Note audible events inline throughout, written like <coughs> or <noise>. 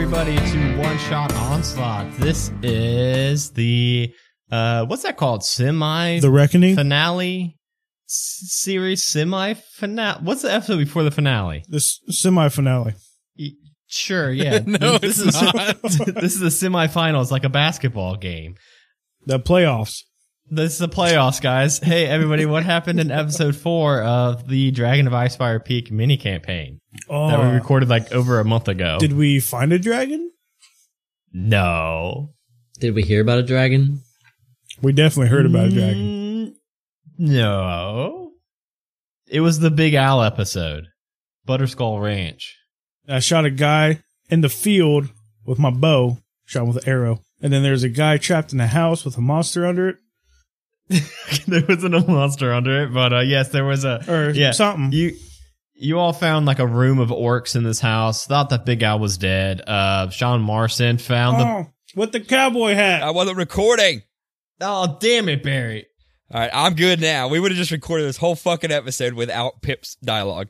welcome everybody to One Shot Onslaught. This is the uh what's that called? Semi The Reckoning. finale series semi finale. What's the episode before the finale? This semi-finale. Sure, yeah. <laughs> No, this it's is not. <laughs> this is the semifinals, like a basketball game. The playoffs. This is the playoffs, guys. Hey, everybody, what happened in episode four of the Dragon of Icespire Peak mini campaign Oh, that we recorded like over a month ago? did we find a dragon? no. Did we hear about a dragon? We definitely heard about a dragon. Mm, No. It was the Big Al episode. Butterskull Ranch. I shot a guy in the field with my bow, shot him with an arrow, and then there's a guy trapped in a house with a monster under it, <laughs> there wasn't a monster under it, but uh, yes, there was a or yeah. something. You you all found like a room of orcs in this house. Thought that Big guy was dead. Uh, Sean Marston found the. oh, with the cowboy hat. I wasn't recording. Oh damn it, Barry! All right, I'm good now. We would have just recorded this whole fucking episode without Pip's dialogue.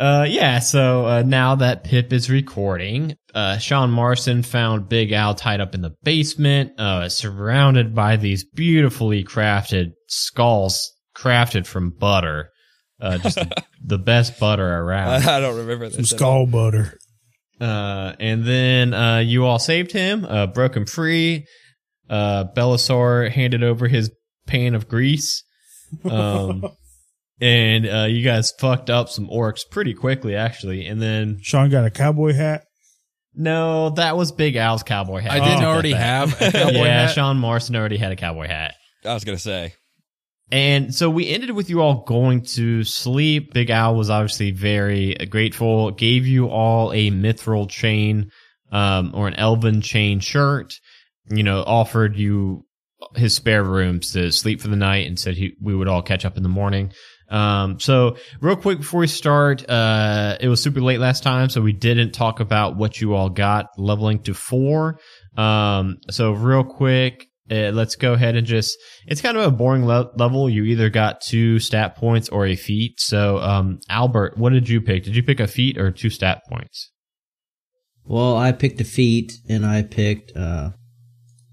Uh, yeah. So uh, now that Pip is recording, uh, Sean Marston found Big Al tied up in the basement, uh, surrounded by these beautifully crafted skulls, crafted from butter. Uh, just the, <laughs> the best butter around. I don't remember Some this. at skull butter. Uh, and then uh, you all saved him, uh, broke him free. Uh, Belisar handed over his pan of grease. Um, <laughs> and uh, you guys fucked up some orcs pretty quickly, actually. And then Sean got a cowboy hat. No, that was Big Al's cowboy hat. I didn't Oh. already have a <laughs> cowboy yeah, hat. Sean Morrison already had a cowboy hat. I was gonna say. And so we ended with you all going to sleep. Big Al was obviously very grateful, gave you all a mithril chain, um, or an elven chain shirt, you know, offered you his spare rooms to sleep for the night and said he, we would all catch up in the morning. Um, so real quick before we start, uh, it was super late last time, so we didn't talk about what you all got leveling to four. Um, so real quick, uh, let's go ahead and just, it's kind of a boring le- level. You either got two stat points or a feat. So, um, Albert, what did you pick? Did you pick a feat or two stat points? Well, I picked a feat and I picked uh,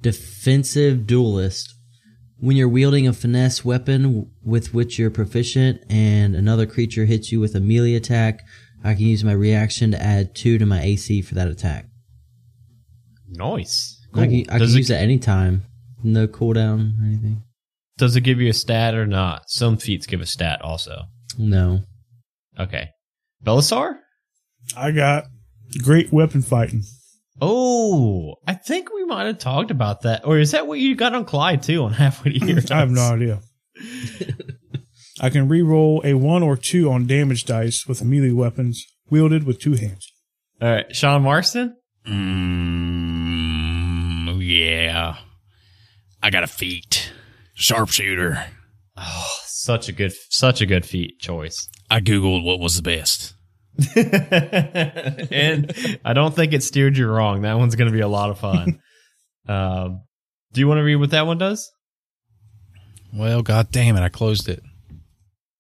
defensive duelist. When you're wielding a finesse weapon with which you're proficient and another creature hits you with a melee attack, I can use my reaction to add two to my AC for that attack. Nice. I can, I can does, it, use it anytime. No cooldown or anything. does it give you a stat or not? Some feats give a stat also. No. Okay. Belisar? I got great weapon fighting. Oh, I think we might have talked about that. Or is that what you got on Clyde too on <laughs> halfway to here? <laughs> I have no idea. I can re-roll a one or two on damage dice with melee weapons wielded with two hands. All right, Sean Marston. Mm, yeah. I got a feat. Sharpshooter. Oh, such a good, such a good feat choice. I Googled what was the best. <laughs> and I don't think it steered you wrong. That one's going to be a lot of fun. <laughs> um, do you want to read what that one does? Well, god damn it, I closed it.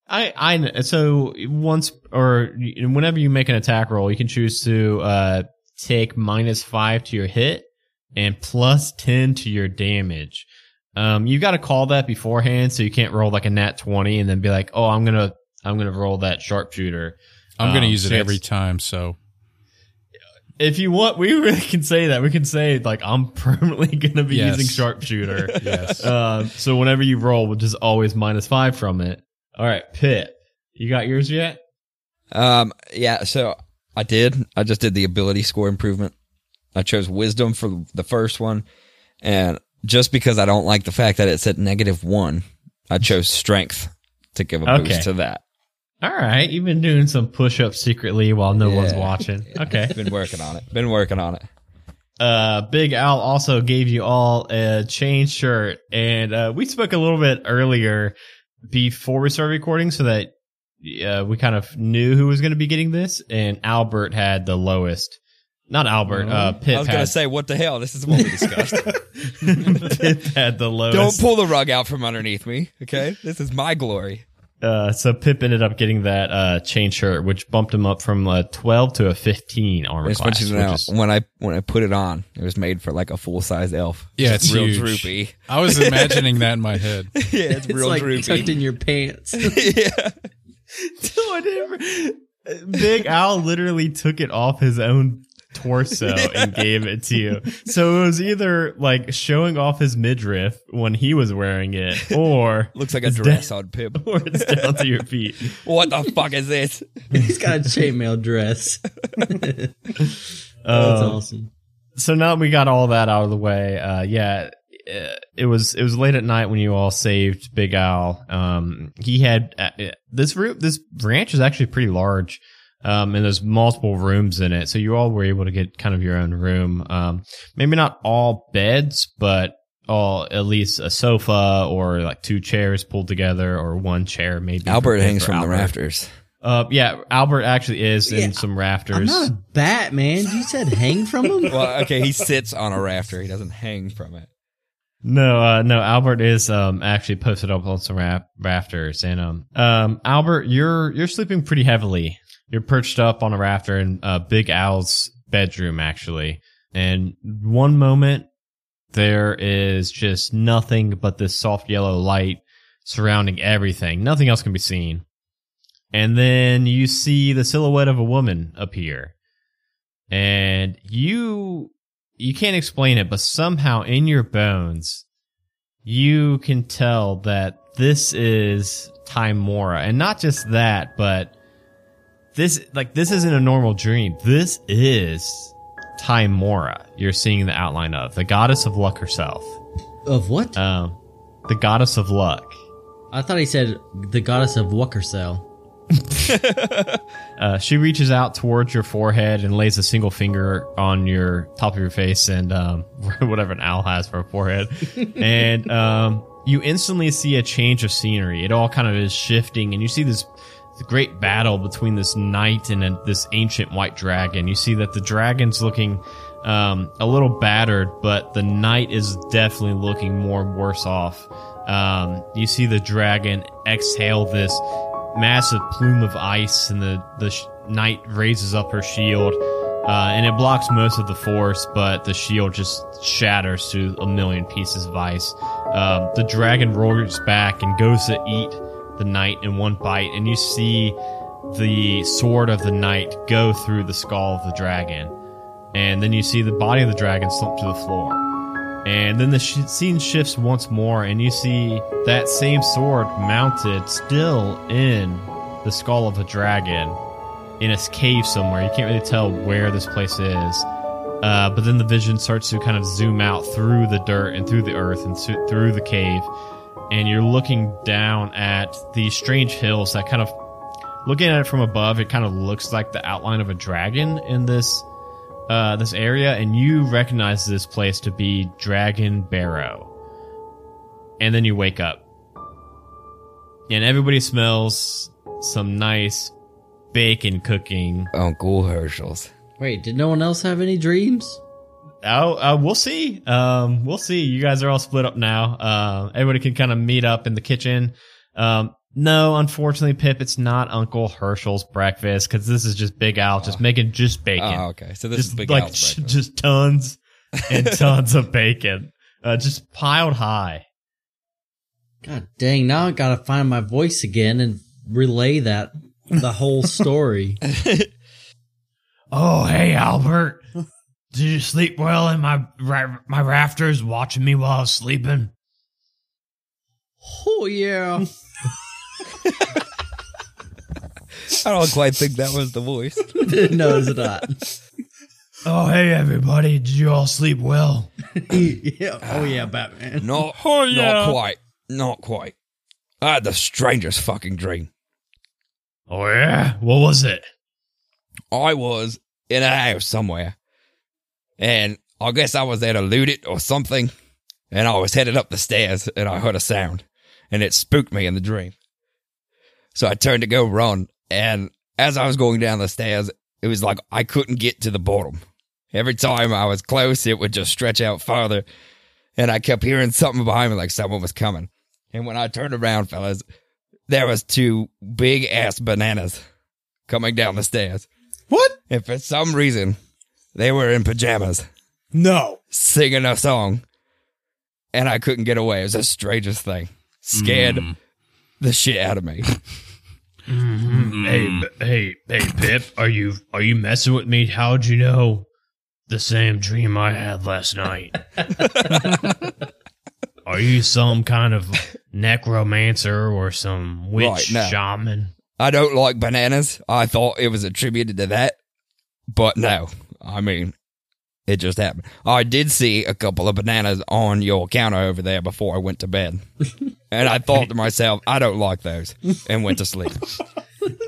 I, I, so once or whenever you make an attack roll, you can choose to, uh, take minus five to your hit and plus 10 to your damage. Um, you got to call that beforehand so you can't roll like a nat 20 and then be like, oh, I'm going to, I'm going to roll that sharpshooter. I'm gonna Um, use it so every time, so If you want, we <laughs> really can say that. We can say like, I'm <laughs> permanently going to be Yes. using sharpshooter. <laughs> yes. uh, so whenever you roll, which is always minus five from it. All right, Pip, you got yours yet? Um, yeah, so I did. I just did the ability score improvement. I chose wisdom for the first one, and just because I don't like the fact that it's at negative one, I chose strength to give a Okay. boost to that. All right, you've been doing some push-ups secretly while no one's watching. <laughs> Okay. Been working on it. Been working on it. Uh, Big Al also gave you all a chain shirt, and uh, we spoke a little bit earlier before we started recording, so that uh, we kind of knew who was going to be getting this, and Albert had the lowest. Not Albert. Uh, Pip I was gonna say, what the hell? This is what we discussed. <laughs> <laughs> Pip had the lowest. don't pull the rug out from underneath me, okay? This is my glory. Uh, so Pip ended up getting that uh, chain shirt, which bumped him up from a 12 to a 15 armor It's class. funny to which is- when I when I put it on, it was made for like a full size elf. Yeah, it's real huge. droopy. I was <laughs> imagining that in my head. <laughs> yeah, it's, It's real like droopy. tucked in your pants. <laughs> yeah. Whatever. Big Al literally took it off his own torso and gave it to you. So it was either like showing off his midriff when he was wearing it, <laughs> or Looks like a dress on Pip. <laughs> or it's down to your feet. <laughs> What the fuck is this? He's got a chainmail dress. Oh, That's Um, awesome. so now we got all that out of the way. Uh, yeah, uh, it was it was late at night when you all saved Big Al. Um, he had uh, this room. This ranch is actually pretty large. Um, and there's multiple rooms in it, so you all were able to get kind of your own room. Um, maybe not all beds, but all at least a sofa or like two chairs pulled together, or one chair maybe. Albert hangs or from the rafters. Uh, yeah, Albert actually is Yeah, in some I'm rafters. not a bat, man. You said hang from him? <laughs> Well, okay, he sits on a rafter. He doesn't hang from it. No, uh, no, Albert is um actually posted up on some rap- rafters, and um, um, Albert, you're you're sleeping pretty heavily. You're perched up on a rafter in uh, Big Al's bedroom, actually. And one moment there is just nothing but this soft yellow light surrounding everything. Nothing else can be seen. And then you see the silhouette of a woman appear, and you you can't explain it, but somehow in your bones, you can tell that this is Tymora. And not just that, but this, like, this isn't a normal dream. This is Tymora. You're seeing the outline of the goddess of luck herself. Of what? Um, the goddess of luck. I thought he said the goddess of Wuckersell. <laughs> Uh, she reaches out towards your forehead and lays a single finger on your top of your face and um, <laughs> whatever an owl has for a forehead. <laughs> and um, you instantly see a change of scenery. It all kind of is shifting, and you see this great battle between this knight and a, this ancient white dragon. You see that the dragon's looking um, a little battered, but the knight is definitely looking more worse off. Um, you see the dragon exhale this massive plume of ice, and the the knight raises up her shield, uh, and it blocks most of the force, but the shield just shatters to a million pieces of ice. Um, the dragon roars back and goes to eat the knight in one bite, and you see the sword of the knight go through the skull of the dragon, and then you see the body of the dragon slump to the floor. And then the sh- scene shifts once more, and you see that same sword mounted still in the skull of a dragon in a cave somewhere. You can't really tell where this place is. Uh, but then the vision starts to kind of zoom out through the dirt and through the earth and through the cave. And you're looking down at these strange hills that kind of, looking at it from above, it kind of looks like the outline of a dragon in this uh, this area, and you recognize this place to be Dragon Barrow. And then you wake up. And everybody smells some nice bacon cooking. Uncle Herschel's. Wait, did no one else have any dreams? Oh, uh, we'll see. Um, we'll see. You guys are all split up now. Uh, everybody can kind of meet up in the kitchen. Um, no, unfortunately, Pip, it's not Uncle Herschel's breakfast because this is just Big Al just making just bacon. Oh, okay. So this is Big like Al's sh- breakfast. just tons <laughs> and tons of bacon, uh, just piled high. God dang, now I gotta find my voice again and relay that, the whole story. <laughs> Oh, hey, Albert. Did you sleep well in my ra- my rafters, watching me while I was sleeping? oh yeah. <laughs> I don't quite think that was the voice. <laughs> no, it's not. Oh, hey, everybody. Did you all sleep well? <laughs> yeah. Oh ah, yeah, Batman. Oh, not, Oh, yeah. not quite. Not quite. I had the strangest fucking dream. Oh, yeah? What was it? I was in a house somewhere, and I guess I was there to loot it or something. And I was headed up the stairs, and I heard a sound, and it spooked me in the dream. So I turned to go run, and as I was going down the stairs, it was like I couldn't get to the bottom. Every time I was close, it would just stretch out farther, and I kept hearing something behind me, like someone was coming. And when I turned around, fellas, there was two big ass bananas coming down the stairs. What? And for some reason, they were in pajamas No. singing a song. And I couldn't get away. It was the strangest thing. Scared mm. the shit out of me. <laughs> Mm-hmm. Hey, mm. b- hey, hey, Pip, are you are you messing with me? How'd you know the same dream I had last night? <laughs> are you some kind of necromancer or some witch Right, no. shaman? I don't like bananas. I thought it was attributed to that. But no. I mean, it just happened. I did see a couple of bananas on your counter over there before I went to bed. <laughs> and I thought to myself, I don't like those. And went to sleep. <laughs>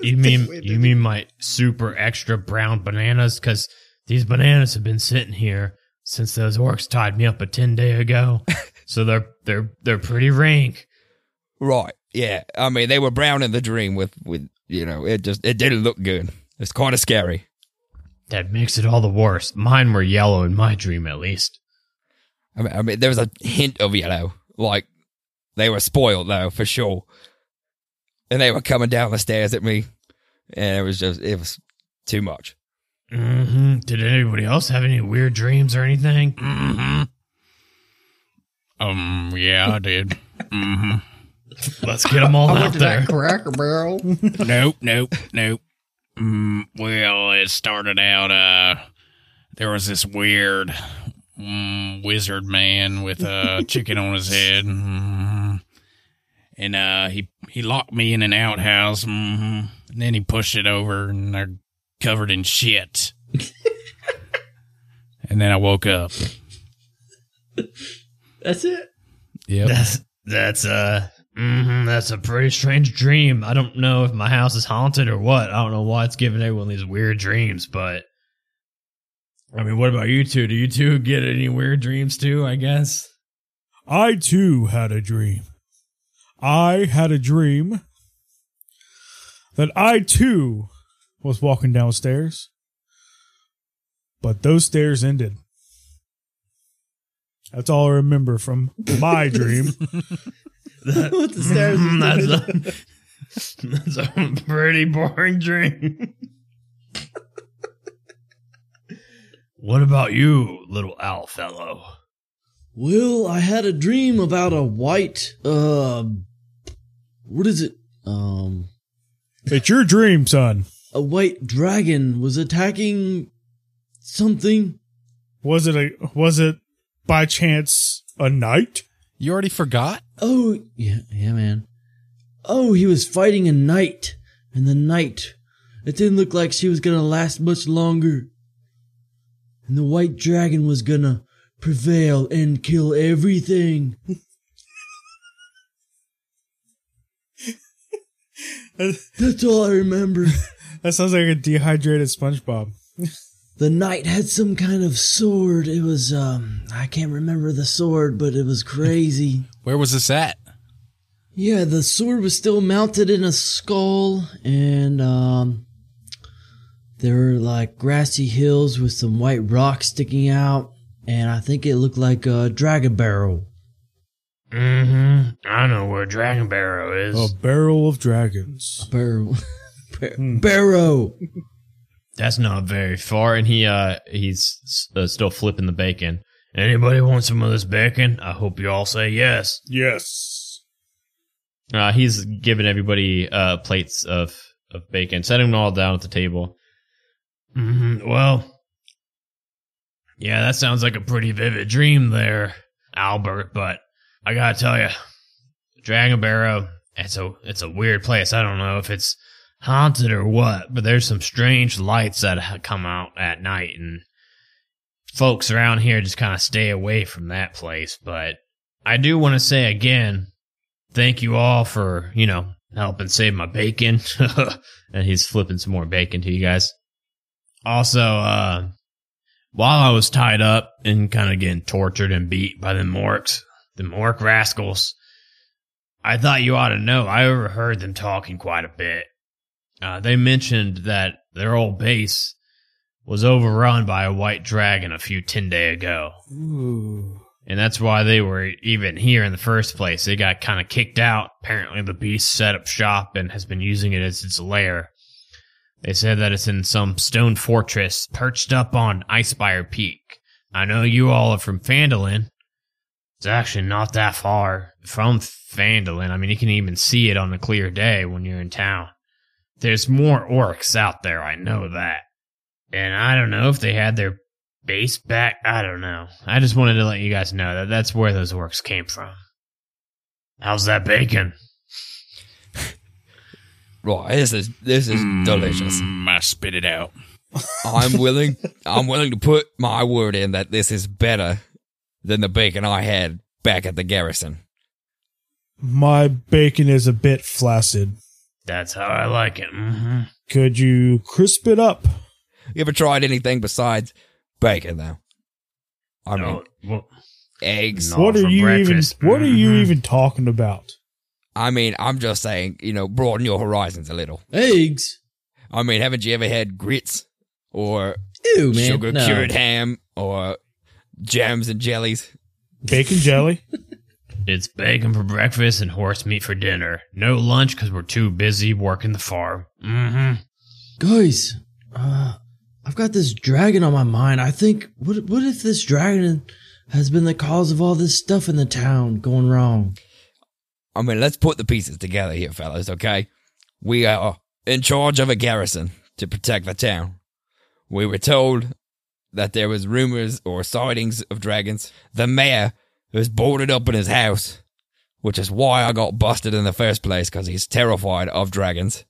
You mean you mean my super extra brown bananas? Because these bananas have been sitting here since those orcs tied me up a ten day ago, <laughs> so they're they're they're pretty rank. Right. Yeah. I mean, they were brown in the dream with, with, you know, it just, it didn't look good. It's kind of scary. That makes it all the worse. Mine were yellow in my dream, at least. I mean, I mean, there was a hint of yellow. Like, they were spoiled though, for sure. And they were coming down the stairs at me. And it was just, it was too much. hmm Did anybody else have any weird dreams or anything? Mm-hmm. Um, yeah, I did. Mm-hmm. Let's get them all out there. Cracker Barrel. nope, nope, nope. Mm, well, it started out, uh, there was this weird mm, wizard man with a <laughs> chicken on his head. Mm, and, uh, he, he locked me in an outhouse. Mm, and then he pushed it over and they're covered in shit. <laughs> and then I woke up. That's it. Yep. That's that's uh mhm, that's a pretty strange dream. I don't know if my house is haunted or what. I don't know why it's giving everyone these weird dreams, but I mean, what about you two? Do you two get any weird dreams too? I guess. I too had a dream. I had a dream that I too was walking downstairs, but those stairs ended. That's all I remember from my <laughs> dream. What <laughs> the stairs? <laughs> that's, a, <laughs> that's a pretty boring dream. what about you, little owl fellow? Well, I had a dream about a white, uh, what is it? Um, It's your dream, son. a white dragon was attacking something. Was it a was it by chance a knight? You already forgot? Oh, yeah, yeah, man. Oh, he was fighting a knight, and the knight, it didn't look like she was gonna last much longer. And the white dragon was gonna prevail and kill everything. That's all I remember. <laughs> That sounds like a dehydrated SpongeBob. The knight had some kind of sword. It was, um, I can't remember the sword, but it was crazy. <laughs> Where was this at? Yeah, the sword was still mounted in a skull, and um, there were like grassy hills with some white rocks sticking out, and I think it looked like a dragon barrel. Mm-hmm. I know where Dragon Barrow is. A barrel of dragons. Barrel, <laughs> Bar- barrow. That's not very far, and he uh he's uh, still flipping the bacon. Anybody want some of this bacon? I hope you all say yes. Yes. Uh, he's giving everybody uh plates of of bacon, setting them all down at the table. hmm Well, yeah, that sounds like a pretty vivid dream there, Albert. But I gotta tell you, Dragon Barrow, it's a it's a weird place. I don't know if it's haunted or what, but there's some strange lights that come out at night, and folks around here just kind of stay away from that place. But I do want to say again, thank you all for you know helping save my bacon. <laughs> and he's flipping some more bacon to you guys. Also, uh, while I was tied up and kind of getting tortured and beat by the orcs, the Mork rascals, I thought you ought to know. I overheard them talking quite a bit. Uh, they mentioned that their old base was overrun by a white dragon a few ten day ago. Ooh. And that's why they were even here in the first place. They got kind of kicked out. Apparently, the beast set up shop and has been using it as its lair. They said that it's in some stone fortress perched up on Icespire Peak. I know you all are from Phandalin. It's actually not that far from Phandalin. I mean, you can even see it on a clear day when you're in town. There's more orcs out there, I know that. And I don't know if they had their base back. I don't know. I just wanted to let you guys know that that's where those orcs came from. How's that bacon? <laughs> Right, this is this is delicious. Mm, I spit it out. I'm <laughs> willing. I'm willing to put my word in that this is better than the bacon I had back at the garrison. My bacon is a bit flaccid. That's how I like it. Mm -hmm. Could you crisp it up? You ever tried anything besides bacon, though? I mean, well, eggs. What are you breakfast. even? What are you even talking about? I mean, I'm just saying, you know, broaden your horizons a little. Eggs. I mean, haven't you ever had grits or Ew, man. sugar no. cured ham or jams and jellies? Bacon jelly? <laughs> It's bacon for breakfast and horse meat for dinner. No lunch because we're too busy working the farm. Mm-hmm. Guys, uh, I've got this dragon on my mind. I think, what, what if this dragon has been the cause of all this stuff in the town going wrong? I mean, let's put the pieces together here, fellas, okay? We are in charge of a garrison to protect the town. We were told that there was rumors or sightings of dragons. The mayor was boarded up in his house, which is why I got busted in the first place, because he's terrified of dragons.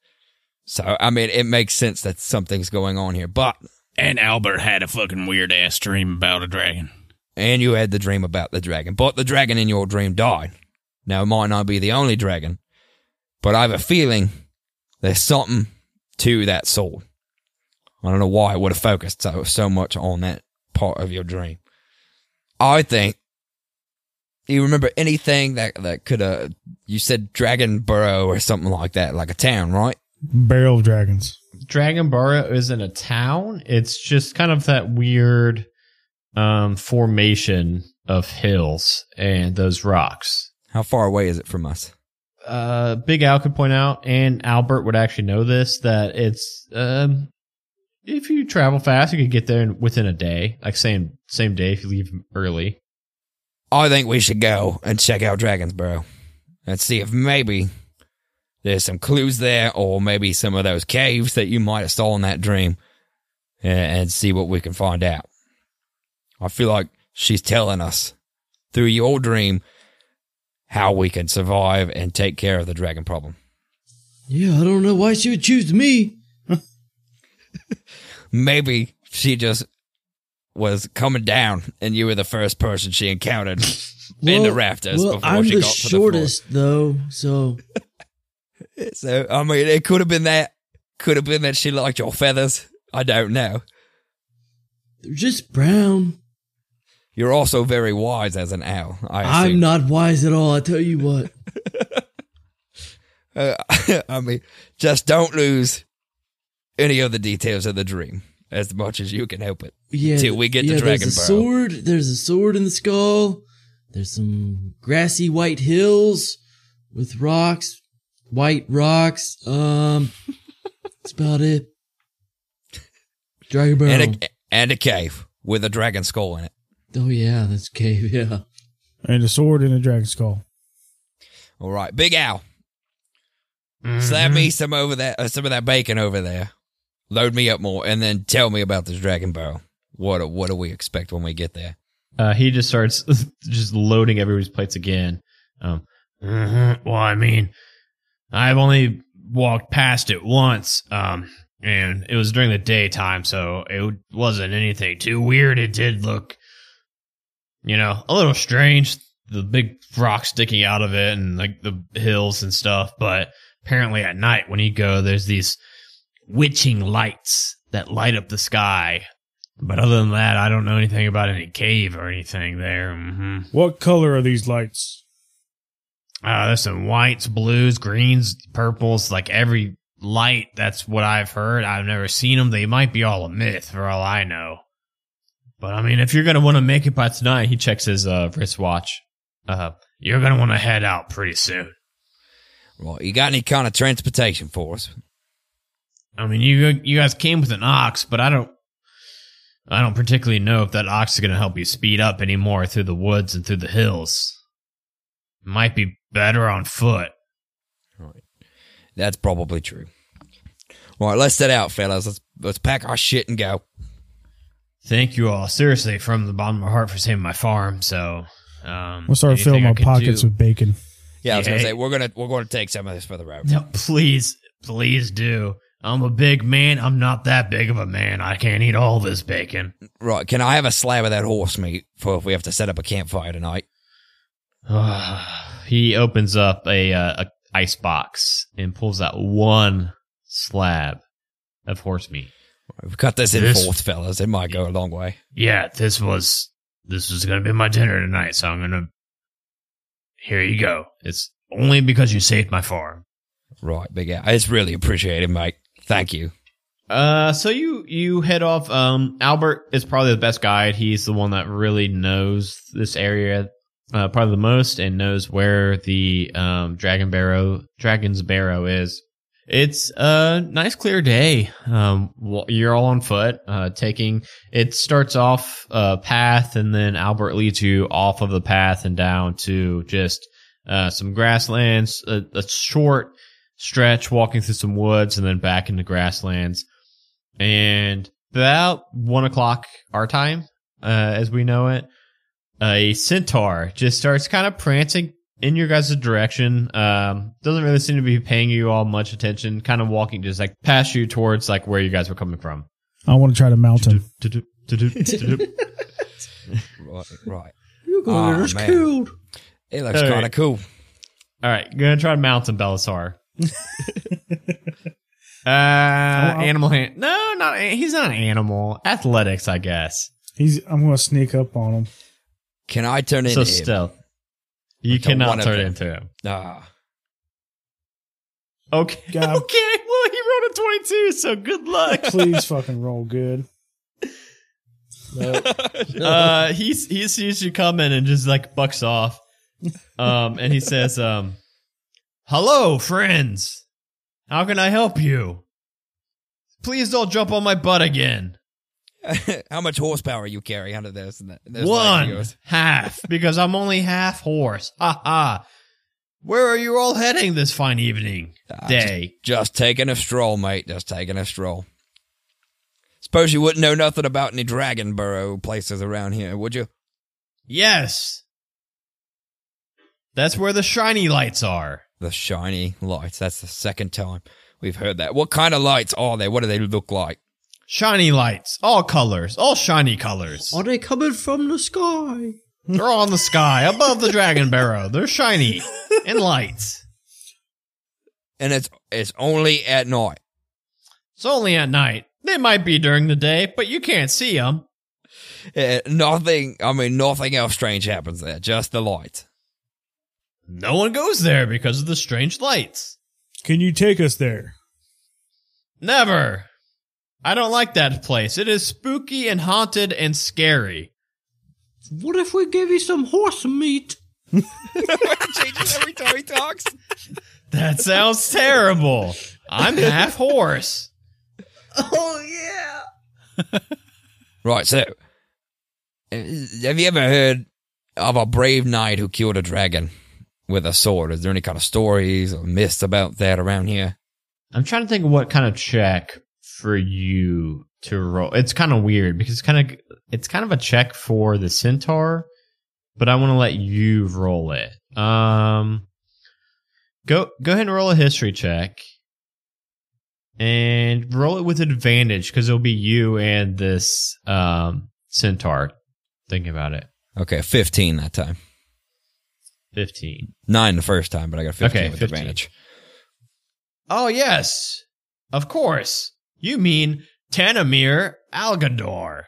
So, I mean, it makes sense that something's going on here. But, And Albert had a fucking weird ass dream about a dragon. and you had the dream about the dragon, but the dragon in your dream died. Now, it might not be the only dragon, but I have a feeling there's something to that sword. I don't know why I would have focused so, so much on that part of your dream. I think, you remember anything that, that could have, you said Dragon Burrow or something like that, like a town, right? Barrel of dragons. Dragon Barrow isn't a town. It's just kind of that weird um, formation of hills and those rocks. How far away is it from us? Uh, Big Al could point out, and Albert would actually know this, that it's um, if you travel fast, you could get there within a day, like same same day if you leave early. I think we should go and check out Dragon's Burrow and see if maybe there's some clues there or maybe some of those caves that you might have saw in that dream and, see what we can find out. I feel like she's telling us through your dream how we can survive and take care of the dragon problem. Yeah, I don't know why she would choose me. <laughs> Maybe she just was coming down and you were the first person she encountered <laughs> in the rafters well, before I'm she the got to the floor. shortest, though, so <laughs> So I mean, it could have been that. Could have been that she liked your feathers. I don't know. they're just brown. You're also very wise as an owl. I I'm not wise at all. I tell you what. <laughs> Uh, <laughs> I mean, just don't lose any of the details of the dream as much as you can help it. Yeah, Till we get to Dragon There's a Burrow. sword. There's a sword in the skull. There's some grassy white hills with rocks, white rocks. Um, <laughs> that's about it. Dragon Barrel. And a, and a cave with a dragon skull in it. oh yeah, that's cave. <laughs> Yeah. And a sword and a dragon skull. All right, Big Al, Mm-hmm. slap me some over that, uh, some of that bacon over there. Load me up more, and then tell me about this dragon barrel. What what do we expect when we get there? Uh, he just starts <laughs> just loading everybody's plates again. Um, mhm. Well, I mean, I've only walked past it once, um, and it was during the daytime, so it wasn't anything too weird. It did look, you know, a little strange, the big rock sticking out of it and like the hills and stuff. But apparently, at night when you go, there's these witching lights that light up the sky but other than that, I don't know anything about any cave or anything there. hmm What color are these lights? Uh, there's some whites, blues, greens, purples, like every light. That's what I've heard. I've never seen them. They might be all a myth for all I know. But I mean, if you're gonna want to make it by tonight, he checks his uh, wristwatch. Uh, you're gonna want to head out pretty soon. Well, you got any kind of transportation for us? I mean, you you guys came with an ox, but I don't, I don't particularly know if that ox is gonna help you speed up anymore through the woods and through the hills. Might be better on foot. Right. That's probably true. Right, let's set out, fellas. Let's let's pack our shit and go. Thank you all, seriously, from the bottom of my heart for saving my farm. So, um, We'll start filling I my pockets do- with bacon. Yeah, I was gonna say we're gonna we're gonna take some of this for the road. No, please, please do. I'm a big man. I'm not that big of a man. I can't eat all this bacon. Right, can I have a slab of that horse meat for if we have to set up a campfire tonight? <sighs> he opens up a, uh, a ice box and pulls out one slab of horse meat. We've cut this in This- fourths, fellas. It might go a long way. Yeah, this was this was gonna be my dinner tonight, so I'm gonna. Here you go. It's only because you saved my farm. Right, big Al. It's really appreciated, mate. Thank you. Uh, so you you head off. Um, Albert is probably the best guide. He's the one that really knows this area, uh, probably the most, and knows where the um Dragon Barrow, Dragon's Barrow is. It's a nice clear day. Um, you're all on foot. Uh, taking it starts off a path, and then Albert leads you off of the path and down to just uh some grasslands, a, a short stretch, walking through some woods, and then back into grasslands and about one o'clock our time, uh, as we know it, a centaur just starts kind of prancing in your guys' direction. Um, doesn't really seem to be paying you all much attention. Kind of walking just like past you towards like where you guys were coming from. I want to try to mount him. Right, right. You're gonna get us killed. It looks All right. kind of cool. All right, gonna try to mount him, Belisar. <laughs> uh, animal hand? No, not he's not an animal. Athletics, I guess. He's. I'm going to sneak up on him. Can I turn So into him? stealth. You Like cannot turn them. into him. Ah, Okay. <laughs> God. Okay. Well, he rolled a 22, so good luck. Please <laughs> fucking roll good. <laughs> uh, he, he sees you coming and just like bucks off. Um, and he says, um, hello, friends. How can I help you? Please don't jump on my butt again. <laughs> how much horsepower you carry under this? and this One half, because I'm only half horse. Ha ha. Where are you all heading this fine evening? Ah, Day. Just taking a stroll, mate. Just taking a stroll. Suppose you wouldn't know nothing about any dragon burrow places around here, would you? Yes. That's where the shiny lights are. The shiny lights. That's the second time we've heard that. What kind of lights are they? What do they look like? Shiny lights, all colors, all shiny colors. Are they coming from the sky? They're all in the sky above the dragon barrow. They're shiny and lights. And it's it's only at night. It's only at night. They might be during the day, but you can't see them. Uh, nothing. I mean, nothing else strange happens there. Just the lights. No one goes there because of the strange lights. Can you take us there? Never. I don't like that place. It is spooky and haunted and scary. What if we give you some horse meat? <laughs> Changes every time he talks. That sounds terrible. I'm half horse. Oh yeah. <laughs> Right. So, have you ever heard of a brave knight who killed a dragon with a sword? Is there any kind of stories or myths about that around here? I'm trying to think of what kind of check for you to roll. It's kind of weird because it's kind of it's kind of a check for the centaur, but I want to let you roll it. Um, go go ahead and roll a history check, and roll it with advantage because it'll be you and this um centaur. Thinking about it, Okay, fifteen that time. fifteen. Nine the first time, but I got fifteen Okay, with 15. advantage. Oh yes, of course. You mean Tanamir Algador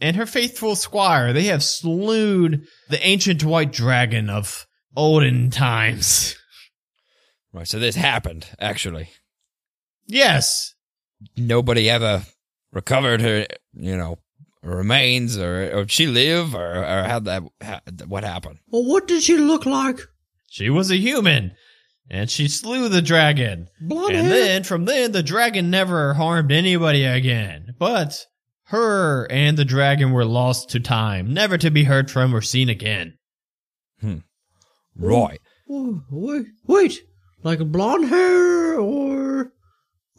and her faithful squire. They have slewed the ancient white dragon of olden times. Right. So this happened actually. Yes, Nobody ever recovered her. You know, remains, or, or did she live, or, or how that how, what happened? Well, what did she look like? She was a human, and she slew the dragon. Blonde and hair? then from then, the dragon never harmed anybody again. But her and the dragon were lost to time, never to be heard from or seen again. Right. Oh, wait, wait, like blonde hair or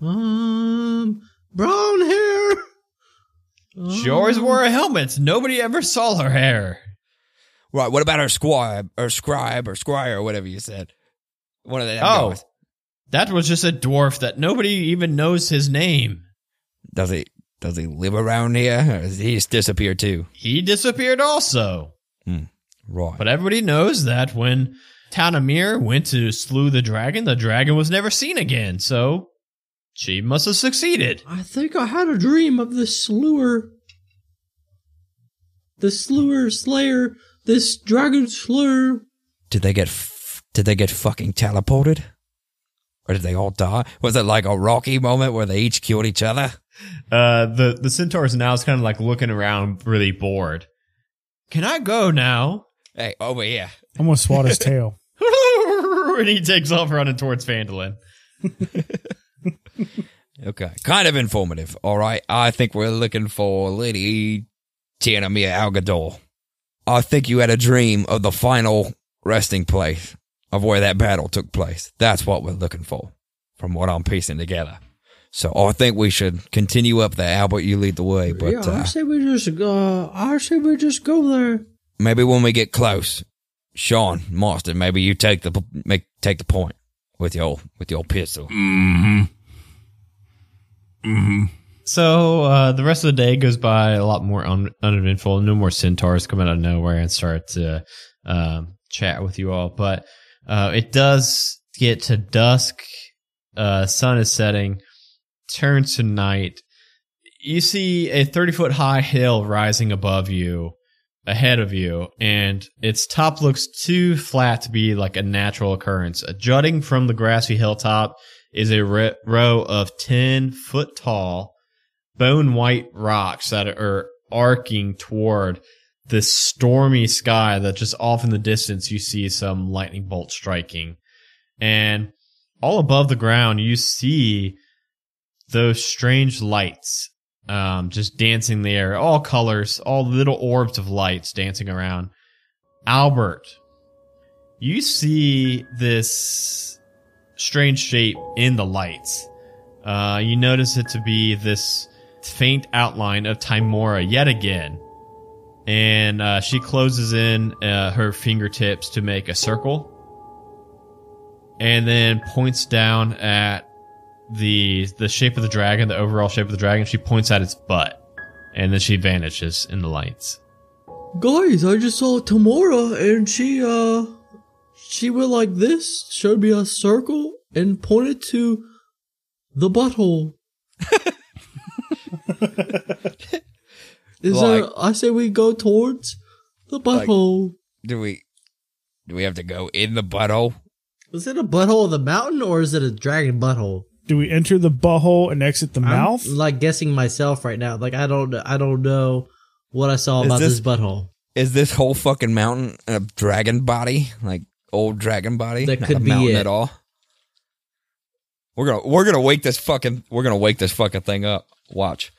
um brown hair? She always Um, wore a helmet. Nobody ever saw her hair. Right. What about her scribe or scribe or squire or whatever you said? One of them Oh, that was just a dwarf that nobody even knows his name. Does he does he live around here, or does he just disappear too? He disappeared also. Hmm. Right. But everybody knows that when Tanamir went to slew the dragon, the dragon was never seen again. So she must have succeeded. I think I had a dream of this slewer. The slewer slayer, this dragon slayer. did they get f- did they get fucking teleported, or did they all die? Was it like a Rocky moment where they each killed each other? Uh, the the centaurs now is kind of like looking around, really bored. Can I go now? Hey, over here. I'm gonna swat his tail. <laughs> and he takes off running towards Phandalin. <laughs> Okay, kind of informative. All right, I think we're looking for Lady Tianamia Algador. I think you had a dream of the final resting place of where that battle took place. That's what we're looking for, from what I'm piecing together. So I think we should continue up there. Albert, you lead the way, but yeah, I uh, say we just uh, I say we just go there. maybe when we get close, Sean Marston, maybe you take the make take the point with your with your pistol. Mm-hmm. Mm-hmm. So uh, the rest of the day goes by a lot more un- uneventful. No more centaurs come out of nowhere and start to um, chat with you all. But uh, it does get to dusk. Uh, sun is setting. Turns to night. You see a thirty foot high hill rising above you, ahead of you, and its top looks too flat to be like a natural occurrence. A Jutting from the grassy hilltop is a row of 10 foot tall bone white rocks that are arcing toward this stormy sky that just off in the distance you see some lightning bolt striking and all above the ground you see those strange lights um, just dancing there all colors all little orbs of lights dancing around albert you see this strange shape in the lights. Uh, you notice it to be this faint outline of Tymora yet again. And uh, she closes in uh, her fingertips to make a circle. And then points down at the the shape of the dragon, the overall shape of the dragon. She points at its butt. And then she vanishes in the lights. Guys, I just saw Tymora and she uh she went like this, showed me a circle and pointed to the butthole. <laughs> Is Like- there I say we go towards the butthole. Do we do we have to go in the butthole? is it a butthole of the mountain or is it a dragon butthole? Do we enter the butthole and exit the mouth? I'm like guessing myself right now. Like I don't I don't know what I saw Is about this- this butthole. Is this whole fucking mountain a dragon body? Like old dragon body? That Not could a be mountain it. at all. We're gonna we're gonna wake this fucking we're gonna wake this fucking thing up. Watch.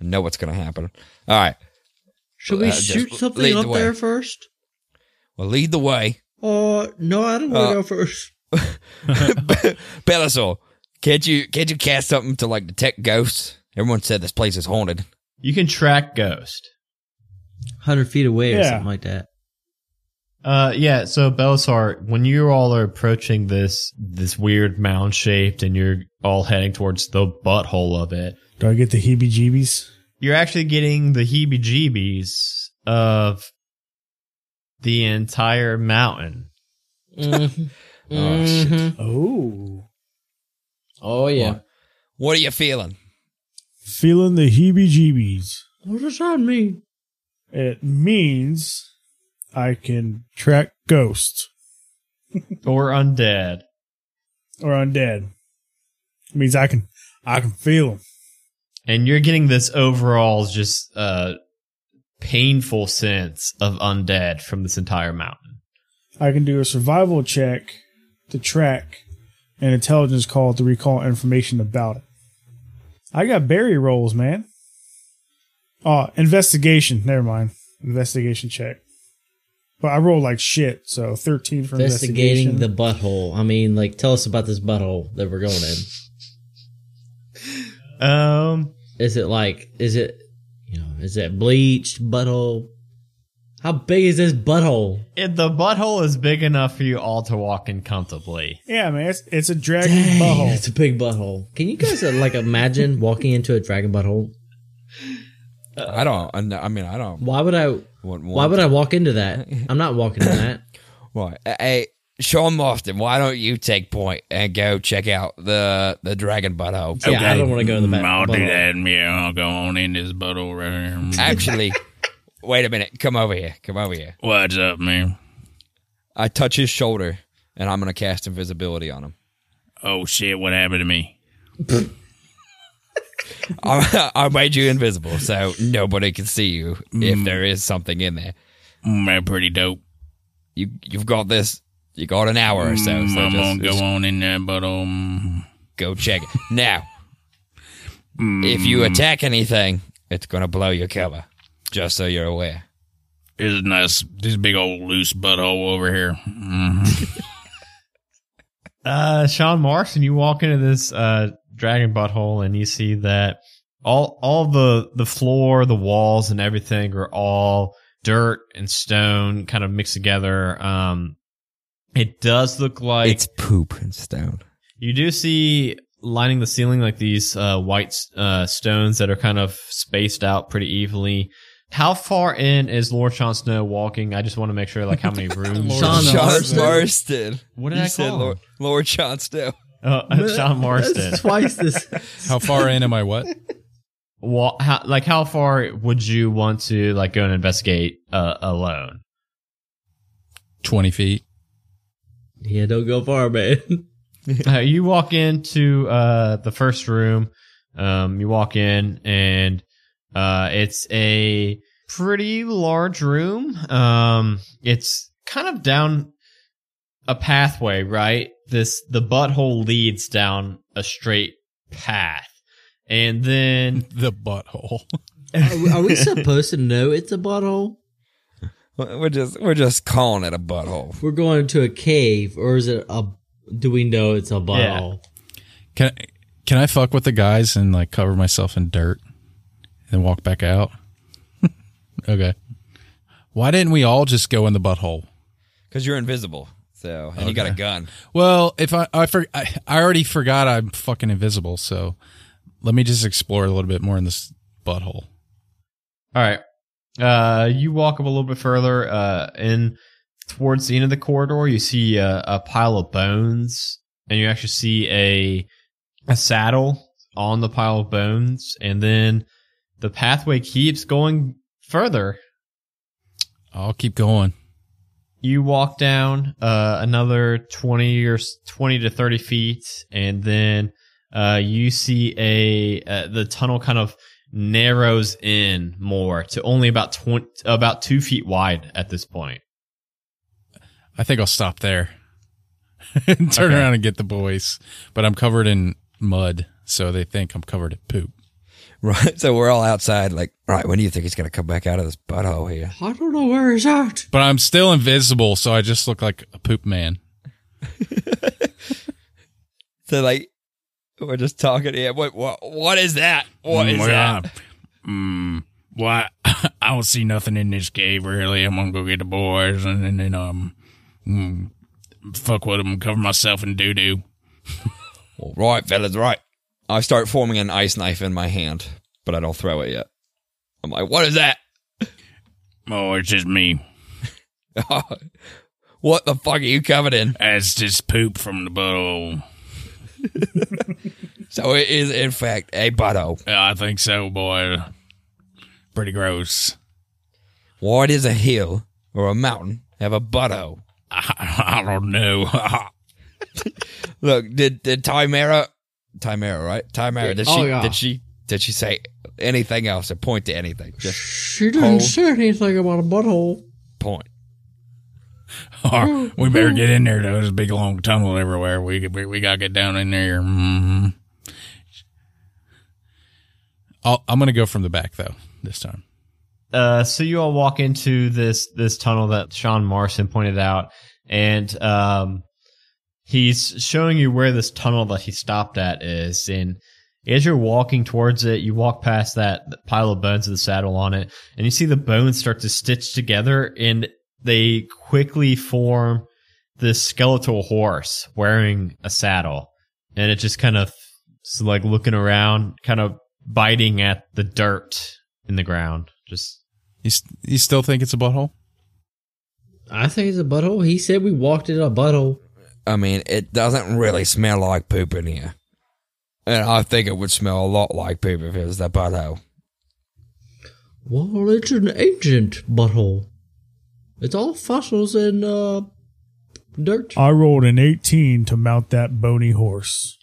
I know what's gonna happen. All right. Should we Uh, shoot something up way. there first? Well, lead the way. Uh no, I don't want to Uh, go first. <laughs> Belisar, can't you can't you cast something to like detect ghosts? Everyone said this place is haunted. You can track Ghost. Hundred feet away or something like that. Uh, yeah. So Belisar, when you all are approaching this this weird mound shaped, and you're all heading towards the butthole of it, Do I get the heebie-jeebies? you're actually getting the heebie-jeebies of the entire mountain. Mhm. <laughs> Oh, shit. Mhm. Oh, Oh yeah. What are you feeling? feeling the heebie-jeebies. What does that mean? It means I can track ghosts <laughs> Or undead. or undead. It means I can I can feel them. And you're getting this overall just uh painful sense of undead from this entire mountain. I can do a survival check to track an intelligence call to recall information about it. I got berry rolls, man. Oh, investigation. Never mind. Investigation check. But I rolled like shit, so 13 for Investigating investigation. the butthole. I mean, like, tell us about this butthole that we're going in. Um, Is it like, is it, you know, is it bleached butthole? How big is this butthole? it, the butthole is big enough for you all to walk in comfortably. yeah, man. It's, it's a dragon Dang, butthole. it's a big butthole. Can you guys uh, like imagine walking into a dragon butthole? I don't. I mean, I don't. Why would I? Why would I walk into that? I'm not walking in that. <laughs> Why? Hey, Sean Marston, why don't you take point and go check out the the dragon butthole? Yeah, I don't want to go to the back. Mm, I'll do that. Yeah, I'll go on in this butthole right here. <laughs> Actually, wait a minute. Come over here. Come over here. What's up, man? I touch his shoulder, and I'm gonna cast invisibility on him. Oh shit! What happened to me? <laughs> I, I made you invisible, so nobody can see you if there is something in there. Mm, that pretty dope. You you've got this. You got an hour or so. Mm, so I'm just, gonna just go on in there, but um, go check it now. if you attack anything, it's gonna blow your cover. Just so you're aware. this is nice. This big old loose butthole over here. Mhm. <laughs> Uh, Sean Marston, you walk into this uh dragon butthole and you see that all all the the floor, the walls, and everything are all dirt and stone, kind of mixed together. Um, it does look like it's poop and stone. you do see lining the ceiling like these uh, white uh, stones that are kind of spaced out pretty evenly. How far in is Lord Sean Snow walking? I just want to make sure, like, how many <laughs> rooms. Sean Sean Marston. Marston. What did You I said call? Lord, Lord Sean Snow. Uh, Sean Marston. Twice this. How far in am I? What? Well, how, like, how far would you want to like go and investigate uh, alone? Twenty feet. Yeah, don't go far, man. <laughs> uh, you walk into uh, the first room. Um, you walk in, and uh, it's a pretty large room. Um, it's kind of down a pathway, right? This the butthole leads down a straight path, and then <laughs> The butthole. Are we, are we supposed to know it's a butthole? We're just we're just calling it a butthole. We're going into a cave, or is it a? Do we know it's a butthole? Can can I fuck with the guys and like cover myself in dirt and walk back out? <laughs> okay. Why didn't we all just go in the butthole? Because you're invisible. So and you got a gun. Well, if I I, for, I I already forgot I'm fucking invisible, so let me just explore a little bit more in this butthole. All right. Uh, you walk up a little bit further. Uh, in towards the end of the corridor, you see a, a pile of bones, and you actually see a a saddle on the pile of bones, and then the pathway keeps going further. I'll keep going. You walk down uh, another twenty or twenty to thirty feet, and then uh, you see a uh, the tunnel kind of narrows in more to only about twenty about two feet wide at this point. I think I'll stop there. <laughs> and Turn Okay. around and get the boys, but I'm covered in mud, so they think I'm covered in poop. Right. <laughs> So we're all outside, like, right, when do you think he's gonna come back out of this butthole here? I don't know where he's at. But I'm still invisible, so I just look like a poop man. <laughs> So like we're just talking yeah, what what what is that? What Mm, is well, that? Mm, well, I, <laughs> I don't see nothing in this cave really. I'm gonna go get the boys and, and then um, mm, fuck with them, cover myself in doo doo. <laughs> Well, right, fellas, right. I start forming an ice knife in my hand, but I don't throw it yet. I'm like, what is that? <laughs> Oh, it's just me. what the fuck are you covered in? That's just poop from the butthole. <laughs> So it is in fact a butthole. Yeah, I think so, boy. Pretty gross. Why does a hill or a mountain have a butthole? I, I don't know. <laughs> Look, did did Tymora Tymora, right? Tymora, did oh, she Oh, yeah. did she did she say anything else or point to anything. Just She didn't Hole. say anything about a butthole. point. <laughs> Oh, we better get in there. though. There's a big long tunnel everywhere. We we, we gotta get down in there. hmm I'll, I'm gonna go from the back though this time. Uh, so you all walk into this this tunnel that Sean Morrison pointed out, and um, he's showing you where this tunnel that he stopped at is. And as you're walking towards it, you walk past that pile of bones with the saddle on it, and you see the bones start to stitch together, and they quickly form this skeletal horse wearing a saddle, and it just kind of is like looking around, kind of biting at the dirt in the ground, just. You, s- you still think it's a butthole? I think it's a butthole. He said we walked in a butthole. I mean, it doesn't really smell like poop in here. And I think it would smell a lot like poop if it was the butthole. Well, it's an ancient butthole. It's all fossils and uh, dirt. I rolled an 18 to mount that bony horse.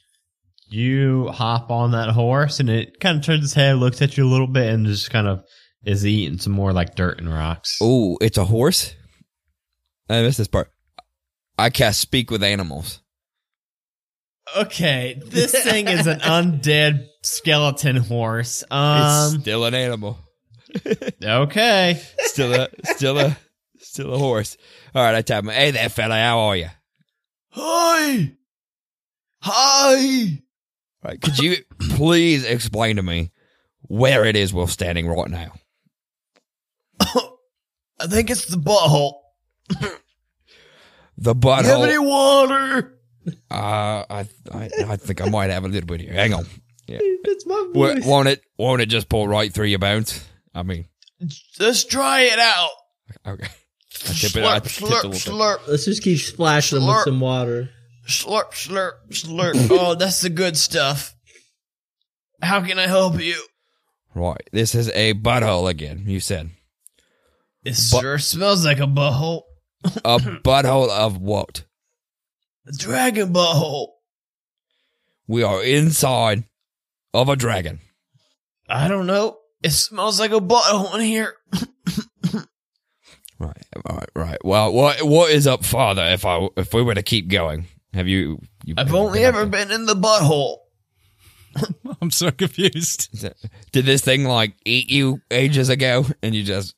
you hop on that horse and it kind of turns its head, looks at you a little bit, and just kind of is eating some more like dirt and rocks. Oh, it's a horse? I missed this part. I cast speak with animals. Okay, this <laughs> thing is an undead skeleton horse. it's Um, still an animal. <laughs> okay. Still a still a still a horse. All right, I tell him, hey there, fella, how are you? Hi. Hi. Right, could you please explain to me where it is we're standing right now? <coughs> I think it's the butthole. The butthole. You have any water? Uh, I, I I think I might have a little bit here. Hang on. That's my Wa- voice. Won't it? Won't it just pull right through your bones? I mean, Just try it out. okay. I tip it. I tip it a little bit. Let's just keep splashing them with Slurp. some water. slurp, slurp, slurp. <laughs> oh, that's the good stuff. How can I help you? Right. This is a butthole again. You said It Bu- sure smells like a butthole. a <laughs> butthole of what? A dragon butthole. We are inside of a dragon. I don't know. It smells like a butthole in here. <laughs> Right. Right. Right. Well, what what is up farther? If I if we were to keep going, have you? you I've only ever there? been in the butthole. <laughs> I'm so confused. That- Did this thing like eat you ages ago, and you just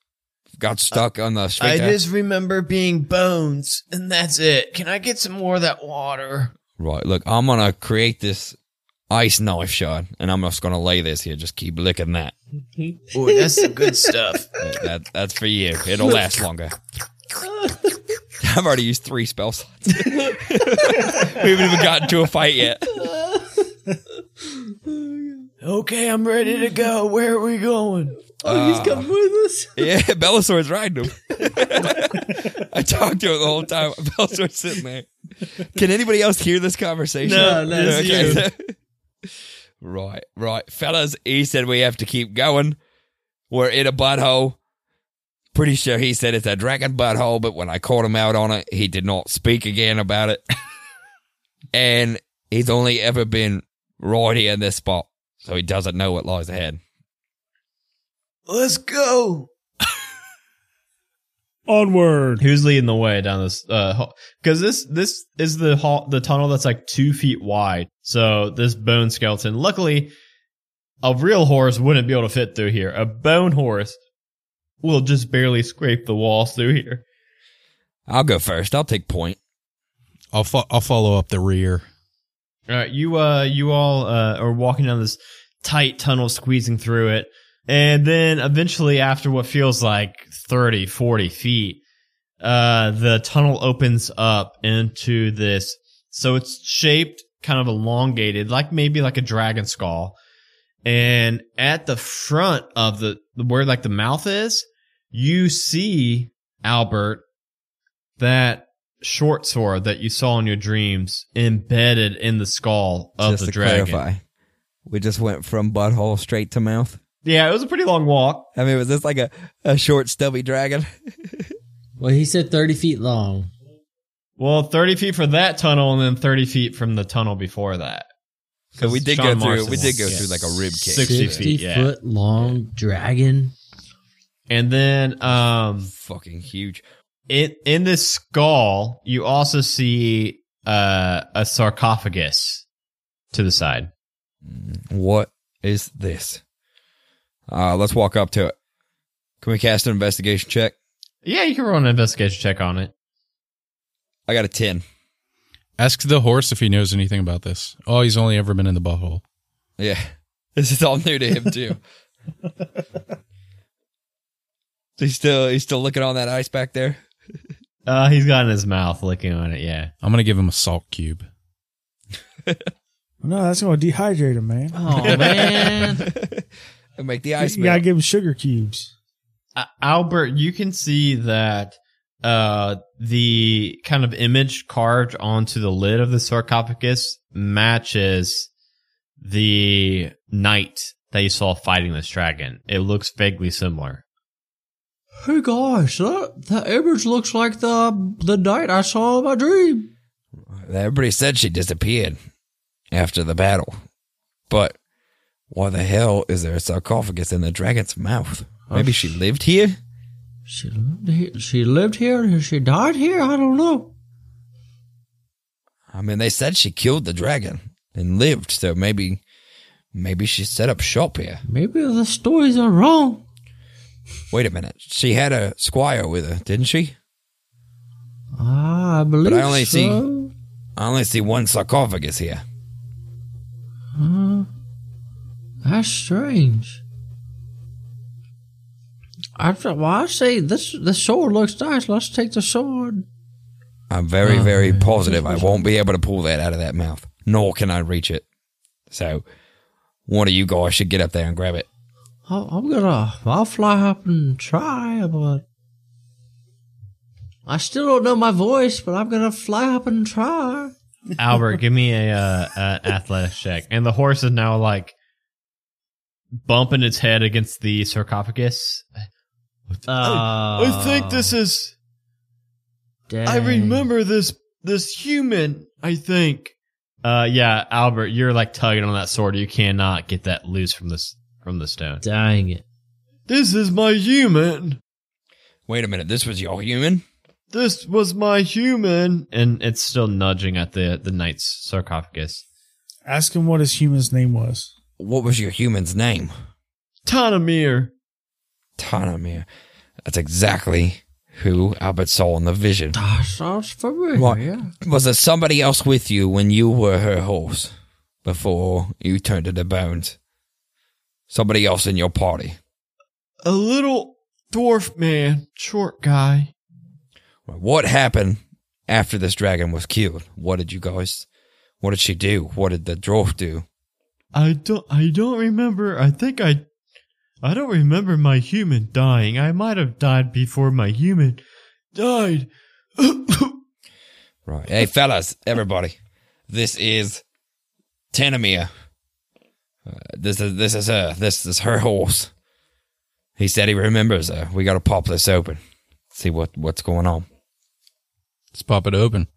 got stuck on the I sphincter? just remember being bones, and that's it. Can I get some more of that water? Right. Look, I'm gonna create this ice knife shot, and I'm just gonna lay this here. Just keep licking that. Ooh, that's some good stuff. <laughs> That, that- that's for you. It'll last longer. I've already used three spell slots. <laughs> we haven't even gotten to a fight yet. Okay, I'm ready to go. Where are we going? Oh, he's coming uh, with us. <laughs> Yeah, Belisar's riding him. I talked to him the whole time. Belisar's sitting there. Can anybody else hear this conversation? No, no, it's right, right. Fellas, he said we have to keep going. We're in a butthole. Pretty sure he said it's a dragon butthole, but when I called him out on it, he did not speak again about it. <laughs> and he's only ever been right here in this spot, so he doesn't know what lies ahead. Let's go. Onward. Who's leading the way down this? Uh Because this this is the hall, the tunnel that's like two feet wide. So this bone skeleton, luckily, a real horse wouldn't be able to fit through here. A bone horse will just barely scrape the walls through here. I'll go first. I'll take point. I'll fo- I'll follow up the rear. All right, you uh, you all uh, are walking down this tight tunnel, squeezing through it, and then eventually, after what feels like 30, 40 feet, uh, the tunnel opens up into this. So it's shaped kind of elongated, like maybe like a dragon skull. And at the front of the where like the mouth is, you see Albert that short sword that you saw in your dreams embedded in the skull of just the to dragon. clarify, we just went from butthole straight to mouth. Yeah, it was a pretty long walk. I mean, was this like a, a short, stubby dragon? <laughs> Well, he said 30 feet long. Well, 30 feet for that tunnel and then 30 feet from the tunnel before that. So we did Sean go through. Marston We did go was- through like a rib cage. 60. Sixty feet, yeah. foot long dragon. And then um Fucking huge. in in this skull, you also see uh, a sarcophagus to the side. What is this? Uh, let's walk up to it. Can we cast an investigation check? Yeah, you can roll an investigation check on it. I got a 10. Ask the horse if he knows anything about this. Oh, he's only ever been in the butthole. Yeah. <laughs> This is all new to him too. <laughs> he's still he's still looking on that ice back there. <laughs> Uh, he's got in his mouth licking on it. Yeah. I'm gonna give him a salt cube. No, that's going to dehydrate him, man. Oh man. And make the ice you got to give him sugar cubes. Uh, Albert, you can see that uh, the kind of image carved onto the lid of the sarcophagus matches the knight that you saw fighting this dragon. It looks vaguely similar. hey guys, that that image looks like the the knight I saw in my dream. Everybody said she disappeared after the battle. But why the hell is there a sarcophagus in the dragon's mouth? Maybe she lived here? She lived here. She lived here. and She died here. I don't know. I mean, they said she killed the dragon and lived, so maybe maybe she set up shop here. Maybe the stories are wrong. Wait a minute. She had a squire with her, didn't she? Ah, I believe I only so. see- I only see one sarcophagus here. Uh, that's strange. I well, I say this. The sword looks nice. Let's take the sword. I'm very, very positive I won't be able to pull that out of that mouth, nor can I reach it. So, one of you guys should get up there and grab it. I'll, I'm gonna. I'll fly up and try, but I still don't know my voice. But I'm gonna fly up and try. Albert, give me a uh, an athletics check. And the horse is now like bumping its head against the sarcophagus. Uh, I, I, think this is. dang. I remember this this human. I think. Uh, yeah, Albert, you're like tugging on that sword. You cannot get that loose from this from the stone. Dang it! This is my human. Wait a minute, this was your human? This was my human, and it's still nudging at the the knight's sarcophagus. Ask him what his human's name was. What was your human's name? Tanamir. Tanamir. That's exactly who Albert saw in the vision. That sounds familiar. What? Was there somebody else with you when you were her horse before you turned to the bones? Somebody else in your party? A little dwarf man, short guy. What happened after this dragon was killed? What did you guys? What did she do? What did the dwarf do? I don't I don't remember. I think I I don't remember my human dying. I might have died before my human died. <coughs> Right. Hey, fellas, everybody, this is Tanamir. Uh, this is this is her. This is her horse. He said he remembers her. We got to pop this open. See what what's going on. Let's pop it open.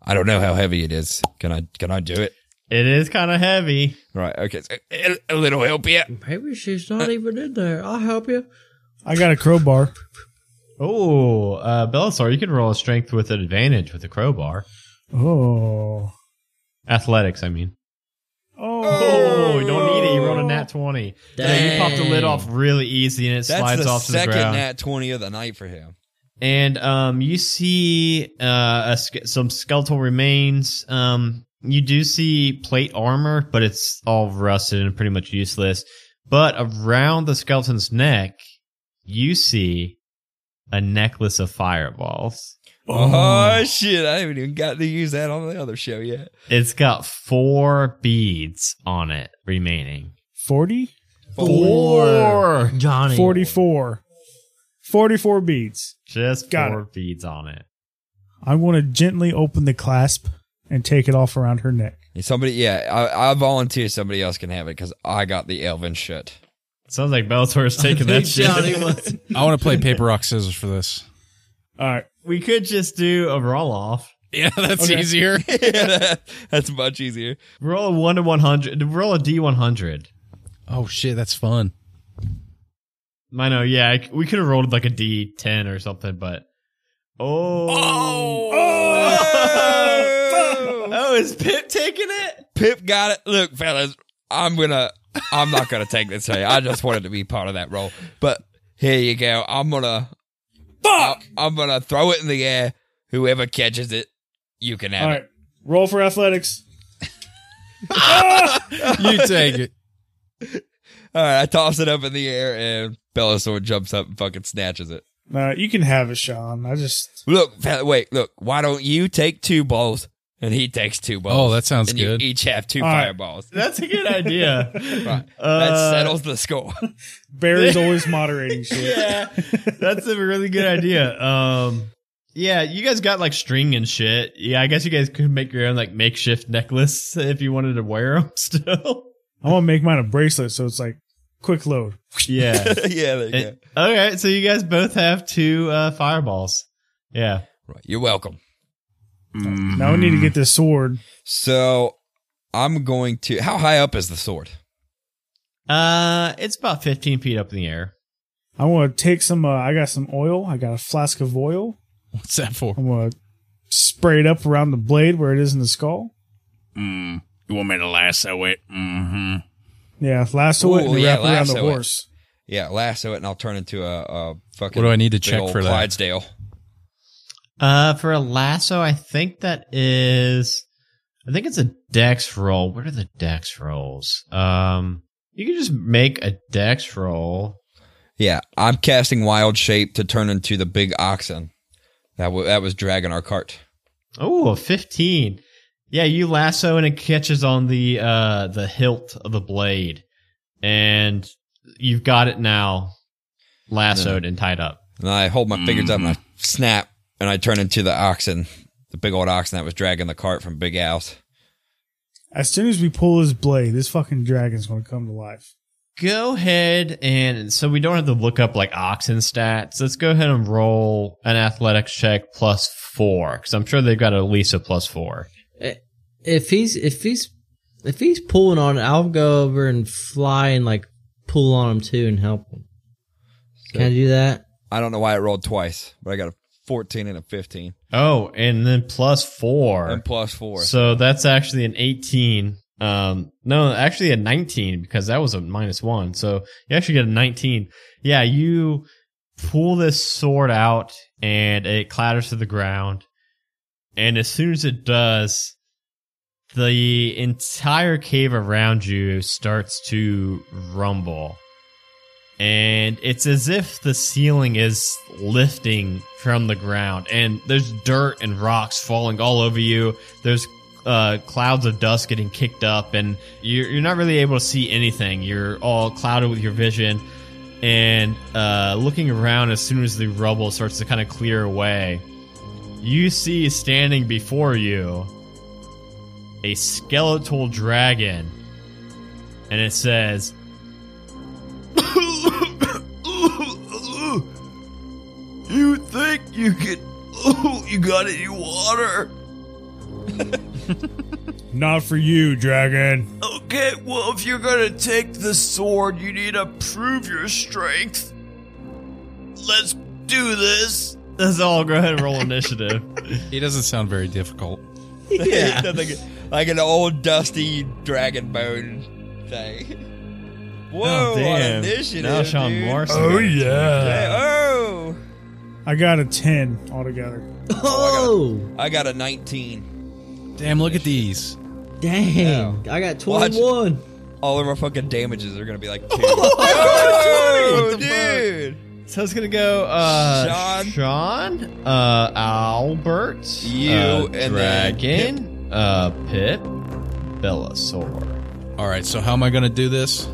I don't know how heavy it is. Can I can I do it? It is kind of heavy. Right. Okay. So, a, a little help here. Maybe she's not even in there. I'll help you. I got a crowbar. Oh, uh, Belisar, you can roll a strength with an advantage with a crowbar. Oh. Athletics, I mean. Oh. Oh, you don't need it. You rolled a nat 20. Yeah, you pop the lid off really easy and it That's slides off to the second nat twenty of the night for him. and um, you see uh, a, some skeletal remains. Um, you do see plate armor, but it's all rusted and pretty much useless. But around the skeleton's neck, you see a necklace of fireballs. Oh, oh. shit! I haven't even got to use that on the other show yet. It's got four beads on it remaining. 40? Four. Johnny. 44. 44 beads. Just Got four beads on it. I want to gently open the clasp and take it off around her neck. Somebody, yeah, I, I volunteer. Somebody else can have it because I got the elven shit. Sounds like Belisar's taking that <laughs> shit. I want to play paper rock scissors for this. All right. We could just do a roll off. Yeah, <laughs> that's Okay. easier. <laughs> yeah, that- that's much easier. Roll a one to one hundred. Roll a d one hundred. Oh shit, that's fun. I know. Yeah, I- we could have rolled like a d ten or something, but oh, oh! Oh, oh, is Pip taking it? Pip got it. Look, fellas, I'm gonna. I'm not gonna take this. Hey, I just wanted to be part of that role. But here you go. I'm gonna. Fuck! I, am gonna throw it in the air. Whoever catches it, you can have All it. right. Roll for athletics. <laughs> You take it. All right, I toss it up in the air, and Belisar jumps up and fucking snatches it. Uh, you can have it, Sean. I just. Look, fella, wait, look. Why don't you take two balls, and he takes two balls? Oh, that sounds and good. You each have two All right. fireballs. That's a good idea. <laughs> Right. Uh, that settles the score. <laughs> Barry's always moderating <laughs> shit. yeah, that's a really good idea. Um, yeah, you guys got like string and shit. Yeah, I guess you guys could make your own like makeshift necklace if you wanted to wear them still. I want to make mine a bracelet so it's like quick load. Yeah. yeah, there you And- okay, so you guys both have two uh, fireballs. Yeah. Right, you're welcome. Now we need to get this sword. So I'm going to. How high up is the sword? Uh, it's about 15 feet up in the air. I want to take some. Uh, I got some oil. I got a flask of oil. What's that for? I'm gonna spray it up around the blade where it is in the skull. Mm, you want me to lasso it? Mm-hmm. Yeah, lasso it Ooh, and yeah, wrap it around the lasso it. horse. Yeah, lasso it, and I'll turn into a, a fucking. What do I need to check old for that? Uh, for a lasso, I think that is, I think it's a dex roll. What are the dex rolls? Um, you can just make a dex roll. Yeah, I'm casting wild shape to turn into the big oxen. That that was dragging our cart. Oh, a 15. Yeah, you lasso and it catches on the uh the hilt of the blade. And you've got it now lassoed and tied up. And I hold my fingers up and Mm-hmm. I snap, and I turn into the oxen, the big old oxen that was dragging the cart from Big Al's. As soon as we pull this blade, this fucking dragon's gonna come to life. Go ahead and so we don't have to look up like oxen stats. Let's go ahead and roll an athletics check plus four because I'm sure they've got at least a plus four. If he's if he's if he's pulling on it, I'll go over and fly and like pull on him too and help him. Can I do that? I don't know why it rolled twice, but I got a 14 and a 15 Oh, and then plus four. and plus four. So that's actually an 18. Um, no, actually a 19 because that was a minus one. So you actually get a 19. Yeah, you pull this sword out and it clatters to the ground. And as soon as it does, the entire cave around you starts to rumble. And it's as if the ceiling is lifting from the ground, and there's dirt and rocks falling all over you. There's uh, clouds of dust getting kicked up, and you're, you're not really able to see anything. You're all clouded with your vision. And uh, looking around, as soon as the rubble starts to kind of clear away, you see standing before you a skeletal dragon, and it says, You think you could. Oh, you got any water? <laughs> Not for you, dragon. Okay, well, if you're gonna take the sword, you need to prove your strength. Let's do this. Let's all. Go ahead and roll initiative. <laughs> He doesn't sound very difficult. yeah. <laughs> like, like an old dusty dragon bone thing. Oh, Whoa, Oh, on damn. initiative. Now Sean dude. Morrison. Oh, got yeah. Hey, oh, I got a ten altogether. Oh, I got a 19. Damn, look at these. dang! I got Watch. twenty one. All of our fucking damages are gonna be like <laughs> two. oh, What the dude. So it's gonna go uh Sean. Sean, uh Albert, You, uh, and then Dragon, uh Pip, Belisar. All right, so how am I going to do this?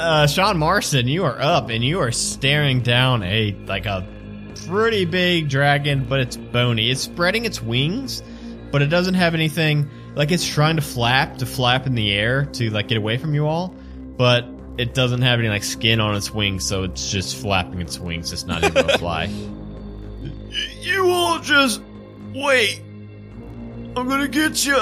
Uh Sean Marston, you are up and you are staring down a like a pretty big dragon, but it's bony. It's spreading its wings, but it doesn't have anything like it's trying to flap to flap in the air to like get away from you all, but it doesn't have any like skin on its wings, so it's just flapping its wings. It's not able <laughs> to fly. You all just wait. I'm gonna get you.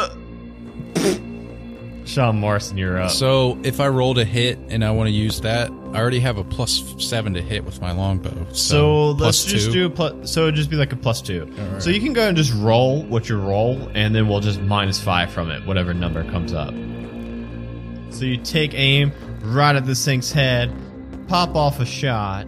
Sean Morrison, you're up. So if I rolled a hit and I want to use that, I already have a plus seven to hit with my longbow. So, So let's just two. do a plus. So it'd just be like a plus two. Alright. So you can go and just roll what you roll, and then we'll just minus five from it, whatever number comes up. So you take aim right at this thing's head, pop off a shot.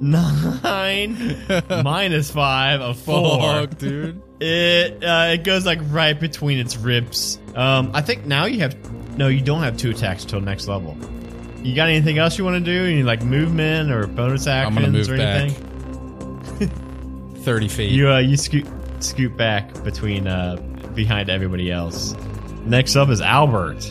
Nine <laughs> minus five a four. Fuck, dude. It uh, it goes like right between its ribs. Um, I think now you have no, you don't have two attacks till next level. You got anything else you want to do? Any like movement or bonus I'm actions gonna move or back. anything? <laughs> Thirty feet. You uh, you scoot scoot back between uh behind everybody else. Next up is Albert.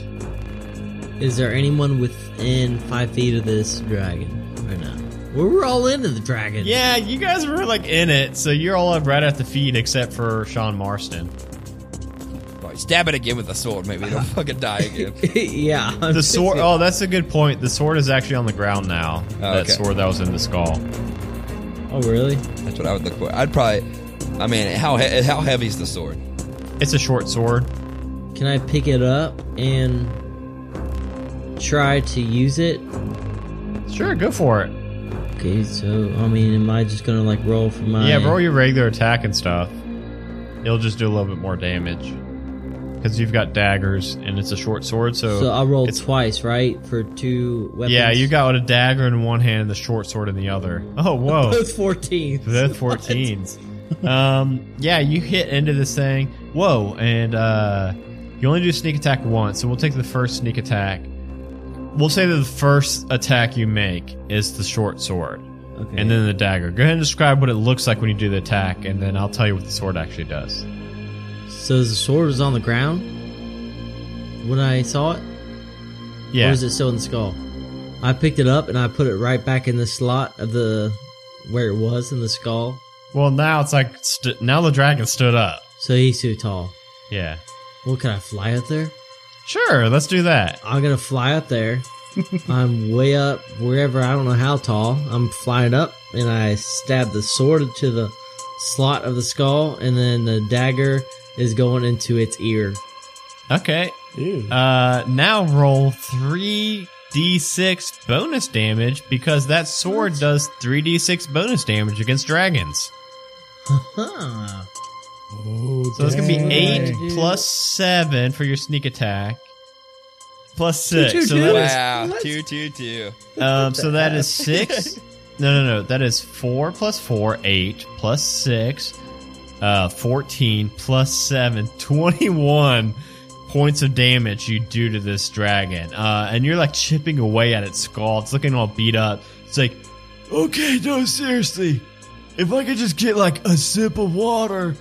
Is there anyone within five feet of this dragon or now? Well, we're all into the dragon. Yeah, you guys were like in it, so you're all right at the feet except for Sean Marston. Right, stab it again with the sword. Maybe it'll <laughs> fucking die again. <laughs> yeah. I'm The sword. Oh, that's a good point. The sword is actually on the ground now. Oh, that okay. sword that was in the skull. Oh, really? That's what I would look for. I'd probably. I mean, how he- how heavy is the sword? It's a short sword. Can I pick it up and try to use it? Sure, go for it. Okay, so I mean, am I just gonna like roll for my? Yeah, roll your regular attack and stuff. It'll just do a little bit more damage because you've got daggers and it's a short sword. So, So I'll roll it's- twice, right, for two weapons. yeah, you got a dagger in one hand and the short sword in the other. Oh, <laughs> whoa, both fourteen. both <laughs> 14s. um, yeah, you hit into this thing. Whoa, and uh, you only do sneak attack once, so we'll take the first sneak attack. We'll say that the first attack you make is the short sword. Okay. and then the dagger. Go ahead and describe what it looks like when you do the attack, and then I'll tell you what the sword actually does. so the sword was on the ground when I saw it, Yeah. or is it still in the skull? I picked it up and I put it right back in the slot of the where it was in the skull. well, now it's like st- now the dragon stood up. So he's too tall. Yeah. Well, can I fly up there? Sure. Let's do that. I'm gonna fly up there. <laughs> I'm way up wherever I don't know how tall. I'm flying up and I stab the sword into the slot of the skull, and then the dagger is going into its ear. Okay. Ew. Uh, now roll three d6 bonus damage because that sword does three d6 bonus damage against dragons. Huh. Oh, So it's gonna be eight Dude. plus seven for your sneak attack. Plus six. two, so two. that is Wow, What? two, two, two. Um, so that is <laughs> six. No, no, no. That is four plus four, eight plus six, uh, 14 plus seven, <laughs> 21 points of damage you do to this dragon. Uh, and you're like chipping away at its skull. It's looking all beat up. It's like, okay, no, seriously. If I could just get like a sip of water,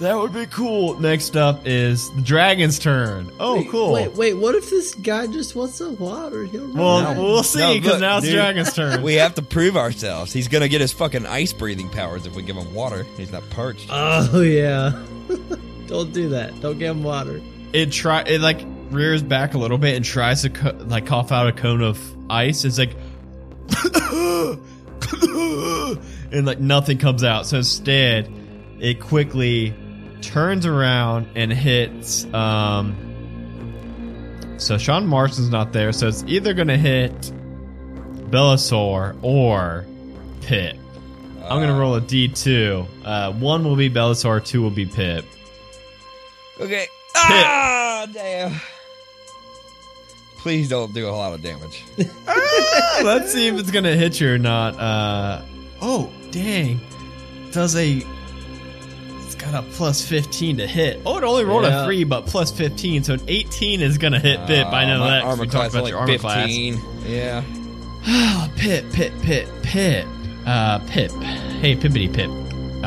that would be cool. Next up is the dragon's turn. Oh, Wait, cool. Wait, wait. What if this guy just wants some water? He'll run well, out. we'll see because look, now it's dude. dragon's <laughs> turn. We have to prove ourselves. He's gonna get his fucking ice breathing powers if we give him water. He's not parched. Oh yeah. <laughs> Don't do that. Don't give him water. it try it like rears back a little bit and tries to co- like cough out a cone of ice. It's like <laughs> and like nothing comes out. So instead, it quickly turns around and hits. Um, so Sean Marston's not there, so it's either gonna hit Belisar or Pip. I'm gonna roll a D2. Uh, one will be Belisar, two will be Pip. Okay. Ah, damn. Please don't do a lot of damage. <laughs> Let's see if it's gonna hit you or not. Uh, oh, dang! Does a got a plus fifteen to hit. Oh, it only rolled Yeah. a three, but plus fifteen, so an eighteen is gonna hit Pip. I know Uh, my that. 'cause Armor we class talked about is your like armor class. 15. Yeah. Oh, Pip, Pip, Pip, Pip. Uh, Pip. Hey, Pippity Pip. Uh,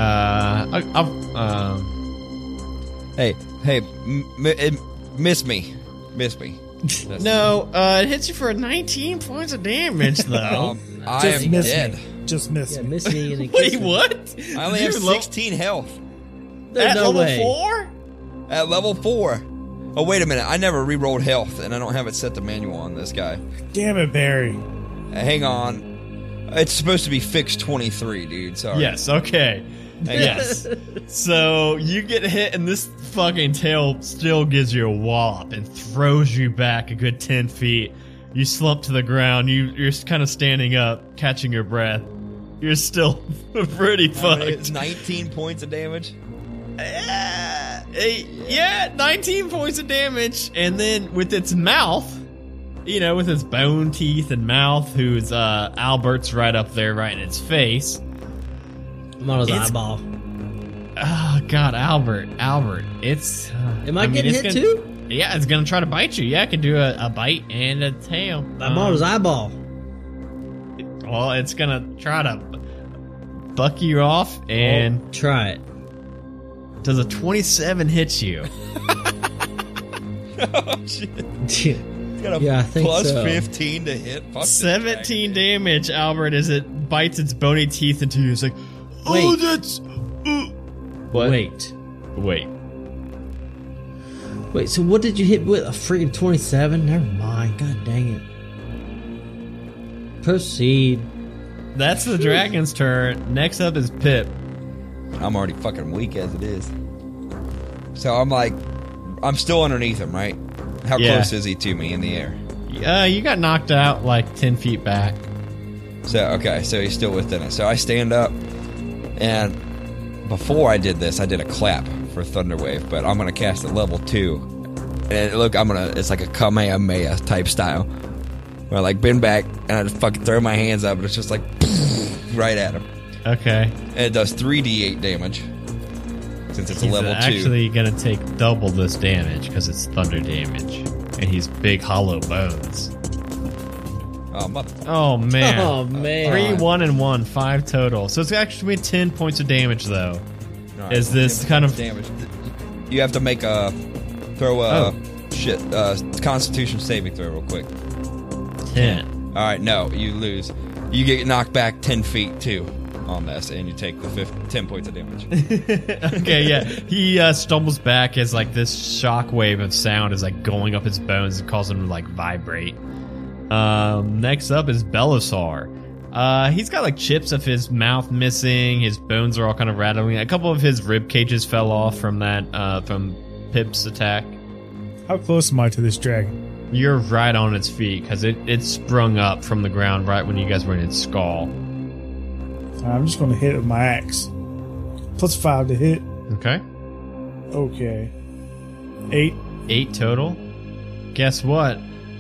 I, I'll, um, Hey, hey, m- m- miss me, miss me. <laughs> That's- no, uh, it hits you for 19 points of damage, <laughs> though. Um, I Just am miss dead. me. Just miss Yeah, me. miss me and it <laughs> Wait, me. what? I only Did have you level- 16 health There's at no level way. four? at level four. Oh wait a minute! I never re-rolled health, and I don't have it set to manual on this guy. Damn it, Barry. Uh, hang on, it's supposed to be fixed 23, dude. Sorry. Yes, okay. Yes. so you get hit, and this fucking tail still gives you a wallop and throws you back a good 10 feet. You slump to the ground. You, you're kind of standing up, catching your breath. You're still <laughs> pretty fucked. It's 19 points of damage. Yeah, eh, yeah, 19 points of damage. And then with its mouth, you know, with its bone teeth and mouth, who's uh, Albert's right up there, right in its face. I'm on his eyeball. Oh God, Albert, Albert, it's. Uh, Am I, mean, getting hit gonna- too? Yeah, it's gonna try to bite you. Yeah, it can do a, a bite and a tail. I'm on his Um, eyeball. Well, it's gonna try to buck you off, and Well, try it. Does a 27 hit you? <laughs> oh, shit. <laughs> Got a Yeah, I think plus so. 15 to hit. Fuck 17 dragon. damage, Albert, as it bites its bony teeth into you. It's like, oh, Wait. that's. uh." What? Wait. Wait. Wait, so what did you hit with? A freaking 27? Never mind. God dang it. Proceed. That's the dragon's turn. Next up is Pip. I'm already fucking weak as it is. So I'm like, I'm still underneath him, right? How Yeah. close is he to me in the air? Uh, you got knocked out like 10 feet back. So okay, so he's still within it. So I stand up, and before I did this, I did a clap for Thunderwave, but I'm gonna cast at level two. And look, I'm gonna. It's like a Kamehameha type style, where I like bend back and I just fucking throw my hands up, and it's just like <laughs> right at him, Okay. and it does three d8 damage. Since it's He's a level two. actually gonna take double this damage because it's thunder damage. And he's big hollow bones. Oh, mother- Oh man. <laughs> Oh, man. Three, one, and one, five total. So it's actually ten points of damage though. All right, Is this kind of- damage? You have to make a throw a Oh. shit uh, Constitution saving throw real quick. Ten. All right, no, you lose. You get knocked back ten feet too on this, and you take the fifth, ten points of damage. <laughs> okay, yeah. He uh, stumbles back as like this shockwave of sound is like going up his bones and causing him to like vibrate. Um, next up is Belisar. Uh, he's got like chips of his mouth missing. His bones are all kind of rattling. A couple of his rib cages fell off from that uh, from Pip's attack. How close am I to this dragon? You're right on its feet because it, it sprung up from the ground right when you guys were in its skull. I'm just going to hit it with my axe. Plus five to hit. Okay. Okay. Eight. Eight total. Guess what?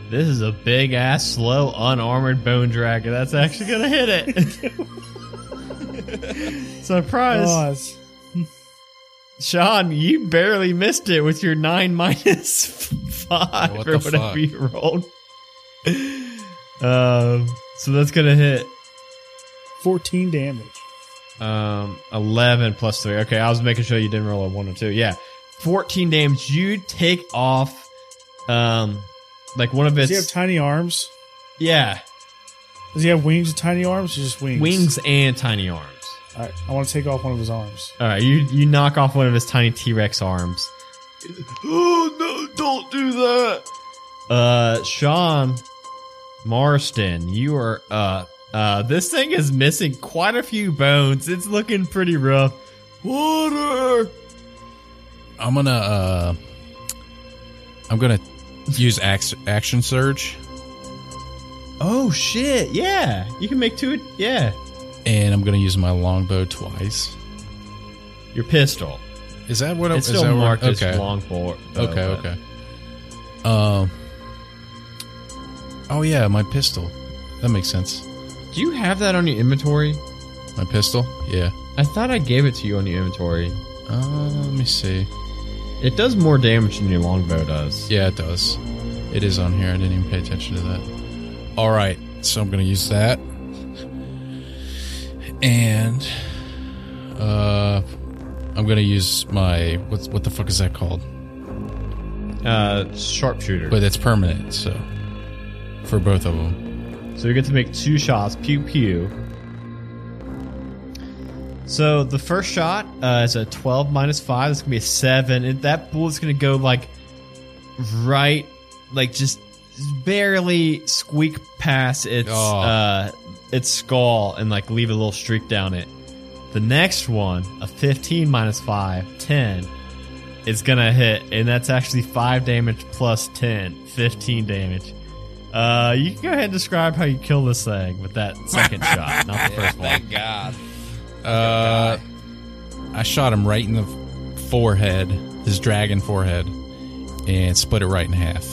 This is a big ass, slow, unarmored bone dragon. That's actually gonna hit it. <laughs> Surprise, Oh, Sean! You barely missed it with your nine minus five What or the whatever fuck? you rolled. um, so that's gonna hit 14 damage. um eleven plus three. Okay, I was making sure you didn't roll a one or two. Yeah, fourteen damage. You take off, um, like one of Does he have tiny arms? yeah Does he have wings and tiny arms or just wings? wings and tiny arms. All right, I want to take off one of his arms. All right, you you knock off one of his tiny T Rex arms. Oh no! Don't do that. Uh, Sean Marston, you are uh uh. This thing is missing quite a few bones. It's looking pretty rough. Water. I'm gonna uh I'm gonna use action surge Oh shit! Yeah, you can make two. Yeah, and I'm gonna use my longbow twice. your pistol. Is that what? It's is still that marked as okay. long bow. Okay, okay. Um. Oh yeah, my pistol. That makes sense. Do you have that on your inventory? My pistol. Yeah. I thought I gave it to you on your inventory. Uh, let me see. It does more damage than your longbow does. Yeah, it does. It is on here. I didn't even pay attention to that. All right, so I'm gonna use that, and uh, I'm gonna use my what? What the fuck is that called? Uh, sharpshooter. But it's permanent, so for both of them. So you get to make two shots. Pew pew. So the first shot uh, is a 12 minus 5. It's going to be a 7. And that bullet's going to go like right, like just barely squeak past its Oh. uh, its skull and like leave a little streak down it. The next one, a 15 minus 5, 10, is gonna hit, and that's actually 5 damage plus 10, 15 damage. Uh, you can go ahead and describe how you kill this thing with that second <laughs> shot, not the first one. Thank God. Uh, I shot him right in the forehead, his dragon forehead, and split it right in half.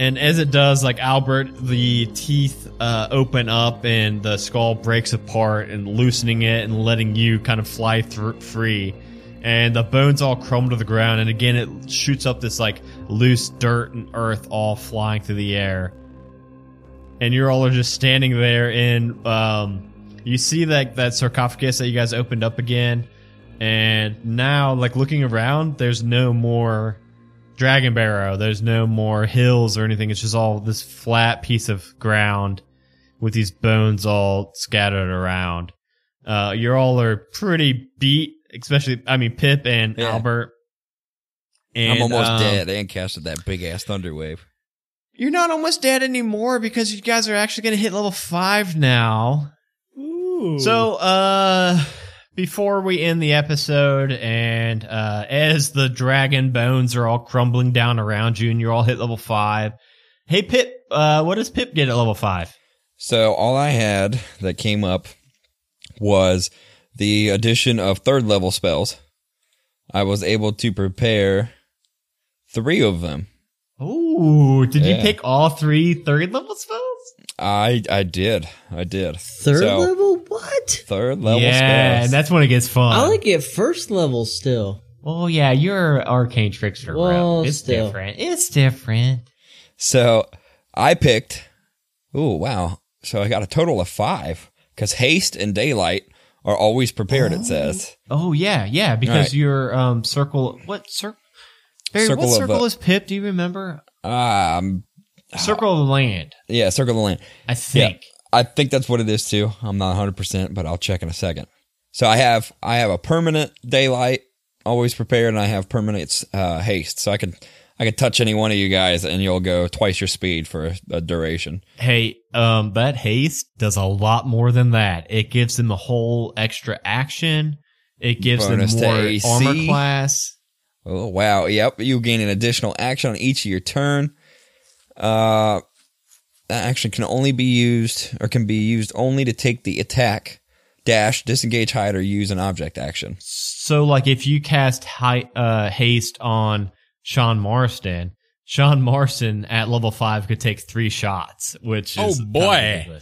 And as it does, like Albert, the teeth uh, open up and the skull breaks apart and loosening it and letting you kind of fly through free. And the bones all crumble to the ground. And again, it shoots up this like loose dirt and earth all flying through the air. And you all are just standing there and um, you see that, that sarcophagus that you guys opened up again. And now, like looking around, there's no more Dragon Barrow. There's no more hills or anything. It's just all this flat piece of ground with these bones all scattered around. Uh, you all are pretty beat, especially, I mean, Pip and Yeah. Albert. And, I'm almost um, dead and casted that big ass thunder wave. You're not almost dead anymore because you guys are actually going to hit level five now. Ooh. So, uh, before we end the episode, and uh, as the dragon bones are all crumbling down around you, and you're all hit level five. Hey, Pip, uh, what does Pip get at level five? So all I had that came up was the addition of third level spells. I was able to prepare three of them. Oh, did you pick all three third level spells? I I did. I did. Third So, level? What? Third level yeah, spells. and that's when it gets fun. I like it first level still. Oh yeah, you're arcane trickster, bro. Well, It's still. different. It's different. So I picked. Oh wow! So I got a total of five because haste and daylight are always prepared. It says. Oh yeah, yeah, because Right. your um circle. What circle? Barry, Circle what of, circle uh, is Pip? Do you remember? Um. Circle of the land. Yeah. Circle of the land. I think. I think that's what it is too. I'm not 100, percent but I'll check in a second. So I have I have a permanent daylight always prepared, and I have permanent uh, haste. So I can I can touch any one of you guys, and you'll go twice your speed for a, a duration. Hey, um, that haste does a lot more than that. It gives them a whole extra action. It gives Bonus them more armor class. Oh wow! Yep, you gain an additional action on each of your turn. Uh, that action can only be used or can be used only to take the attack, dash, disengage, hide, or use an object action. So, like, if you cast high, uh, haste on Sean Marston, Sean Marston at level five could take three shots, which Oh, is kinda boy.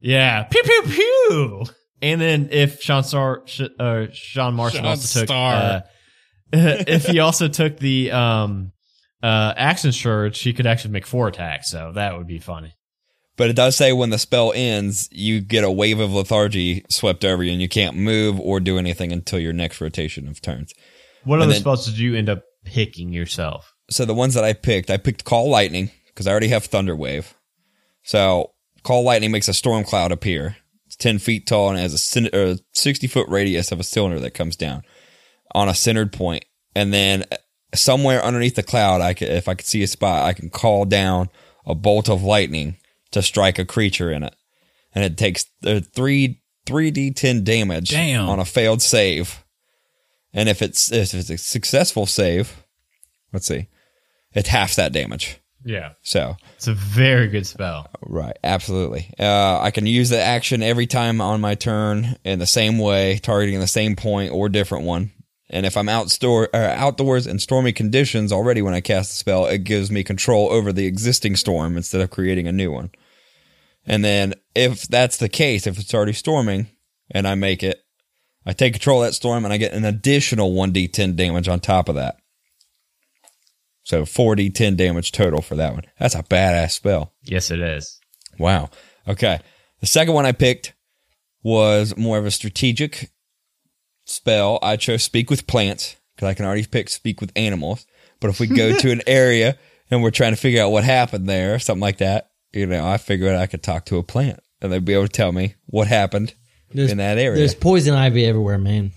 Yeah, pew pew pew. And then if Sean Star, uh, Sean Marston Sean also took, Star. uh, <laughs> if he also took the um uh action surge, he could actually make four attacks. So that would be funny. But it does say when the spell ends, you get a wave of lethargy swept over you, and you can't move or do anything until your next rotation of turns. What And other then- spells did you end up picking yourself? So the ones that I picked, I picked Call Lightning because I already have Thunder Wave. So Call Lightning makes a storm cloud appear. It's ten feet tall and has a uh, sixty foot radius of a cylinder that comes down on a centered point, and then somewhere underneath the cloud, I could, if I could see a spot, I can call down a bolt of lightning to strike a creature in it, and it takes uh, three three d ten damage Damn. on a failed save. And if it's if it's a successful save, let's see, it's half that damage. Yeah, So it's a very good spell. right, absolutely. Uh, I can use the action every time on my turn in the same way, targeting the same point or different one. And if I'm outdoor, or uh, outdoors in stormy conditions already when I cast the spell, it gives me control over the existing storm instead of creating a new one. And then if that's the case, if it's already storming and I make it, I take control of that storm and I get an additional 1d10 damage on top of that. So 4d10 damage total for that one. That's a badass spell. Yes, it is. Wow. Okay. The second one I picked was more of a strategic spell. I chose Speak with Plants because I can already pick Speak with Animals. But if we go to an area and we're trying to figure out what happened there, something like that, you know, I figured I could talk to a plant and they'd be able to tell me what happened There's, in that area. There's poison ivy everywhere, man.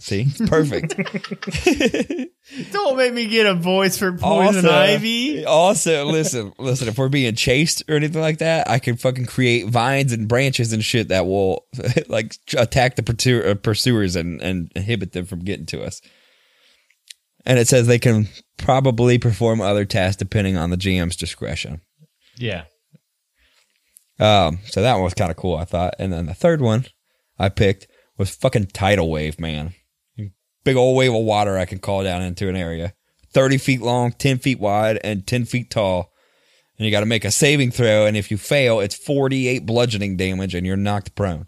See, it's <laughs> perfect. <laughs> Don't make me get a voice for poison also, ivy. Also, listen, <laughs> listen. If we're being chased or anything like that, I can fucking create vines and branches and shit that will like attack the pursu- uh, pursuers and and inhibit them from getting to us. And it says they can probably perform other tasks depending on the GM's discretion. Yeah. Um, so that one was kind of cool, I thought. And then the third one I picked was fucking tidal wave, man. Big old wave of water I can call down into an area. 30 feet long, 10 feet wide, and 10 feet tall. And you got to make a saving throw. And if you fail, it's 48 bludgeoning damage and you're knocked prone.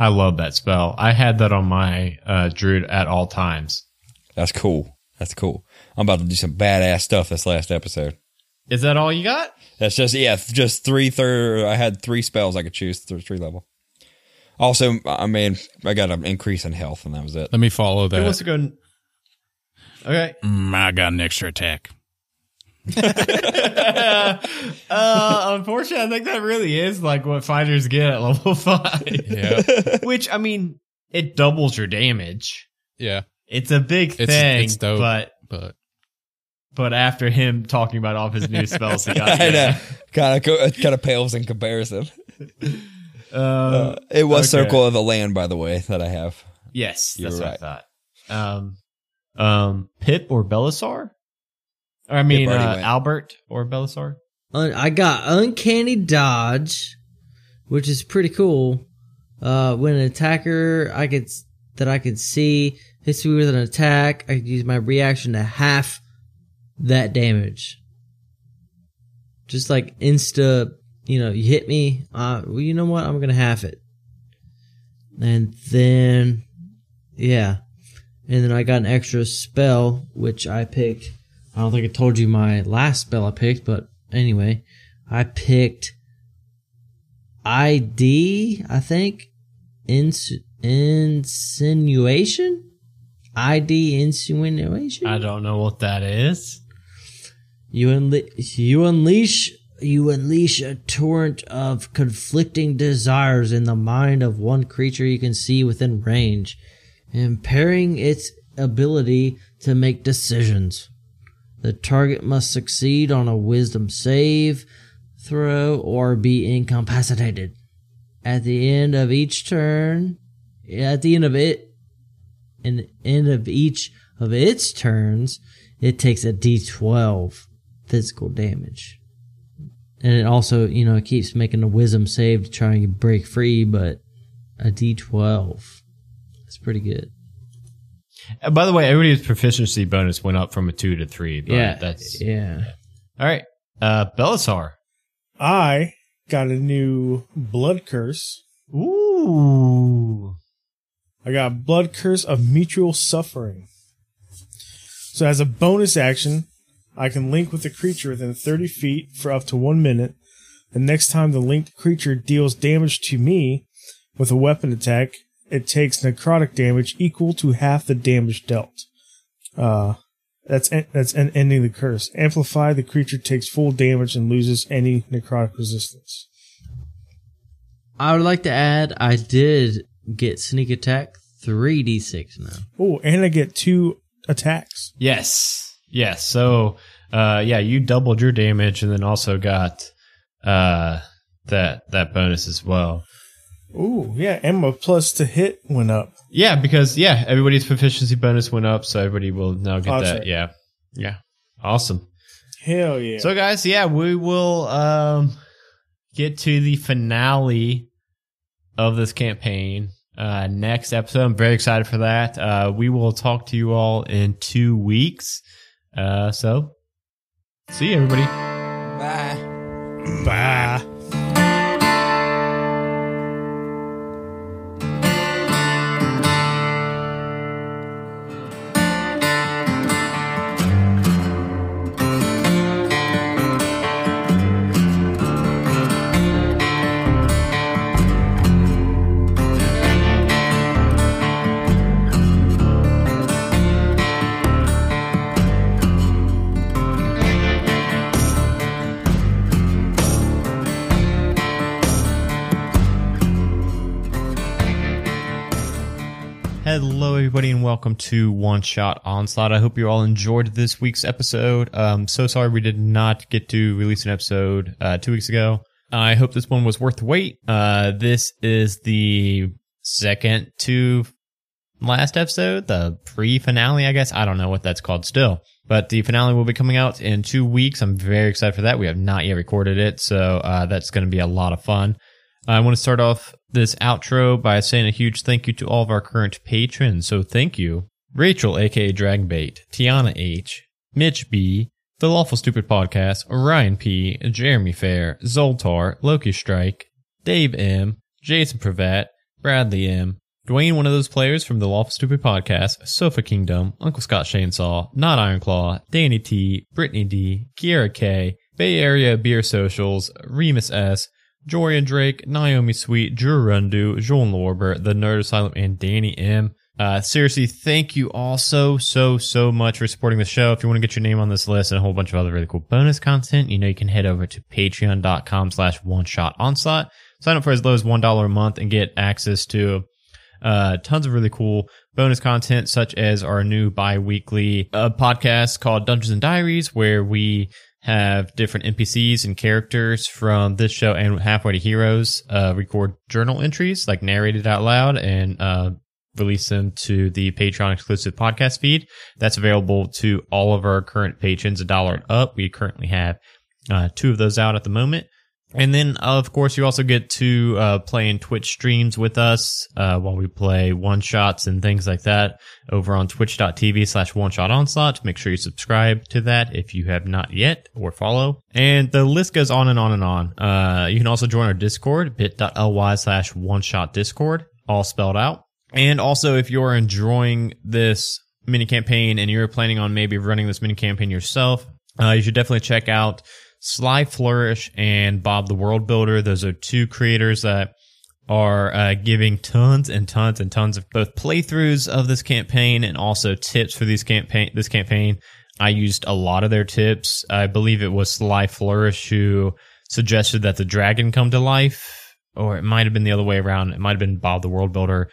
I love that spell. I had that on my uh, druid at all times. That's cool. That's cool. I'm about to do some badass stuff this last episode. Is that all you got? That's just, yeah, just three third. I had three spells I could choose through three level. Also, I mean, I got an increase in health, and that was it. Let me follow Who that. wants to go? n- Okay. Mm, I got an extra attack. <laughs> uh, unfortunately, I think that really is like what fighters get at <laughs> level five. Yeah. Which I mean, it doubles your damage. Yeah. It's a big It's- thing, it's dope. but But but after him talking about all of his new spells, he got <laughs> I yeah. Kind of, kind of pales in comparison. Uh, It was okay. Circle of the Land, by the way, that I have. yes, You're that's right. what I thought. Um, um, Pip or Belisar? Or, I mean, uh. Albert or Belisar? I got uncanny dodge, which is pretty cool. Uh, when an attacker I could that I could see hits me with an attack, I could use my reaction to half that damage. Just like insta, you know, you hit me. Uh, well, you know what? I'm gonna half it, and then yeah, and then I got an extra spell which I picked. I don't think I told you my last spell I picked, but anyway, I picked ID, I think. Ins- insinuation? ID insinuation? I don't know what that is. You unle- you unleash you unleash a torrent of conflicting desires in the mind of one creature you can see within range, impairing its ability to make decisions. The target must succeed on a wisdom save, throw, or be incapacitated. At the end of each turn, at the end of it, and end of each of its turns, it takes a d12 physical damage. And it also, you know, it keeps making a wisdom save to try and break free, but a d12. That's pretty good. Uh, by the way, everybody's proficiency bonus went up from a two to three. But yeah. that's yeah. all right. Uh, Belisar. I got a new blood curse. Ooh. I got blood curse of mutual suffering. So as a bonus action, I can link with a creature within 30 feet for up to one minute. The next time the linked creature deals damage to me with a weapon attack, it takes necrotic damage equal to half the damage dealt. Uh, that's en- that's en- ending the curse. Amplify the creature takes full damage and loses any necrotic resistance. I would like to add, I did get sneak attack 3d6 now. Oh, and I get two attacks. Yes. Yes. So, uh, yeah, you doubled your damage and then also got, uh, that, that bonus as well. Ooh, yeah, and my plus to hit went up. Yeah, because, yeah, everybody's proficiency bonus went up. So everybody will now get that. Yeah. Yeah. Awesome. Hell yeah. So, guys, yeah, we will, um, get to the finale of this campaign uh, next episode. I'm very excited for that. Uh, we will talk to you all in two weeks. Uh, so, see you, everybody. Bye. Bye. And welcome to One Shot Onslaught. I hope you all enjoyed this week's episode. Um, so sorry we did not get to release an episode uh, two weeks ago. I hope this one was worth the wait. Uh, this is the second to last episode, the pre-finale, I guess. I don't know what that's called still, but the finale will be coming out in two weeks. I'm very excited for that. We have not yet recorded it, so uh, that's going to be a lot of fun. I want to start off this outro by saying a huge thank you to all of our current patrons. So thank you, Rachel, aka Dragbait, Tiana H, Mitch B, The Lawful Stupid Podcast, Ryan P, Jeremy Fair, Zoltar, Loki Strike, Dave M, Jason Pravat, Bradley M, Dwayne, one of those players from the Lawful Stupid Podcast, Sofa Kingdom, Uncle Scott Chainsaw, Not Ironclaw, Danny T, Brittany D, Kiera K, Bay Area Beer Socials, Remus S, Jorian Drake, Naomi Sweet, Drew Rundu, Joel Lorber, The Nerd Asylum, and Danny M. Uh, seriously, thank you all so, so, so much for supporting the show. If you want to get your name on this list and a whole bunch of other really cool bonus content, you know, you can head over to patreon.com slash one shot onslaught. Sign up for as low as $1 a month and get access to uh, tons of really cool bonus content, such as our new bi-weekly uh, podcast called Dungeons and Diaries, where we have different NPCs and characters from this show and Halfway to Heroes uh, record journal entries, like narrated out loud, and uh, release them to the Patreon exclusive podcast feed. That's available to all of our current patrons, a dollar up. We currently have uh, two of those out at the moment. And then, of course, you also get to uh, play in Twitch streams with us uh, while we play one shots and things like that over on twitch.tv slash one shot onslaught. Make sure you subscribe to that if you have not yet or follow. And the list goes on and on and on. Uh, you can also join our Discord, bit.ly slash one shot discord, all spelled out. And also, if you're enjoying this mini campaign and you're planning on maybe running this mini campaign yourself, uh, you should definitely check out Sly Flourish and Bob the World Builder. Those are two creators that are uh, giving tons and tons and tons of both playthroughs of this campaign and also tips for these campaign this campaign. I used a lot of their tips. I believe it was Sly Flourish who suggested that the dragon come to life, or it might have been the other way around. It might have been Bob the World Builder,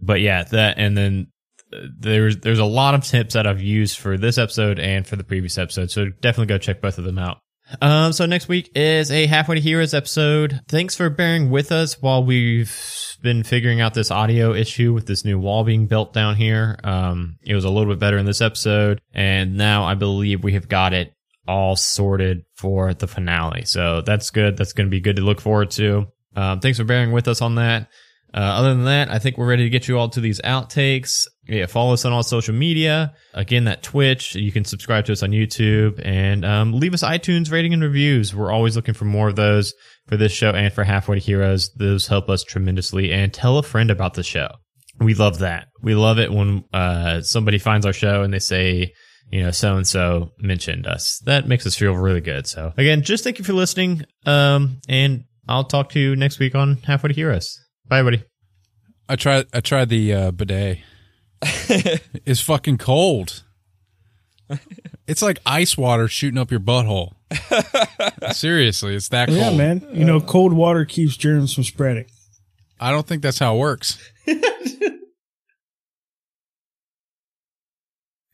but yeah, that and then uh, there's there's a lot of tips that I've used for this episode and for the previous episode. So definitely go check both of them out. Um, so next week is a halfway to heroes episode. Thanks for bearing with us while we've been figuring out this audio issue with this new wall being built down here. Um, it was a little bit better in this episode, and now I believe we have got it all sorted for the finale. So that's good. That's going to be good to look forward to. Um, thanks for bearing with us on that. Uh, other than that, I think we're ready to get you all to these outtakes. Yeah, follow us on all social media. Again, that Twitch. You can subscribe to us on YouTube and um, leave us iTunes rating and reviews. We're always looking for more of those for this show and for Halfway to Heroes. Those help us tremendously. And tell a friend about the show. We love that. We love it when uh, somebody finds our show and they say, you know, so and so mentioned us. That makes us feel really good. So again, just thank you for listening. Um, and I'll talk to you next week on Halfway to Heroes. Bye, everybody. I tried. I tried the uh, bidet. <laughs> it's fucking cold. It's like ice water shooting up your butthole. Seriously, it's that cold. Yeah, man. You know, cold water keeps germs from spreading. I don't think that's how it works. <laughs>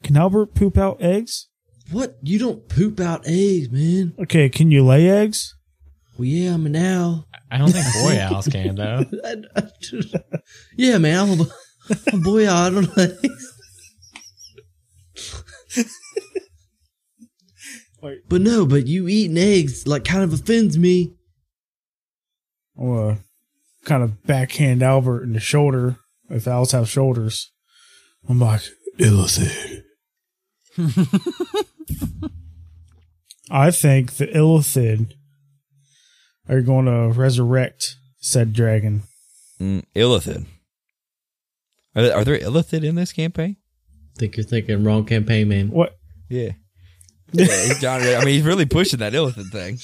Can Albert poop out eggs? What? You don't poop out eggs, man. Okay, can you lay eggs? Well, yeah, I'm an owl. I don't think boy <laughs> owls can though. I- I- yeah, man. I'm a, a boy owl. I don't know. But no, but you eating eggs like kind of offends me. Or kind of backhand Albert in the shoulder if owls have shoulders. I'm like, Illithid. <laughs> I think the Illithid are you going to resurrect said dragon. Mm, Illithid. Are there, are there Illithid in this campaign? I think you're thinking wrong campaign, man. What? Yeah. yeah John, I mean, he's really pushing that Illithid thing.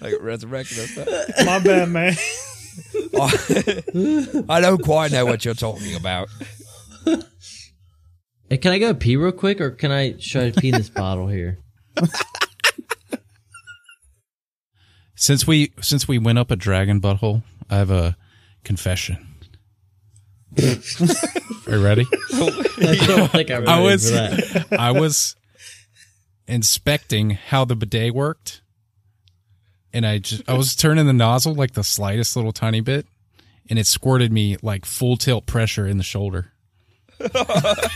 Like resurrecting us. <laughs> My bad, man. <laughs> I don't quite know what you're talking about. Hey, can I go pee real quick, or can I try to pee in this <laughs> bottle here? Since we since we went up a dragon butthole, I have a confession. <laughs> Are you ready? I don't think I'm ready I was for that. I was inspecting how the bidet worked, and I just I was turning the nozzle like the slightest little tiny bit, and it squirted me like full tilt pressure in the shoulder. <laughs>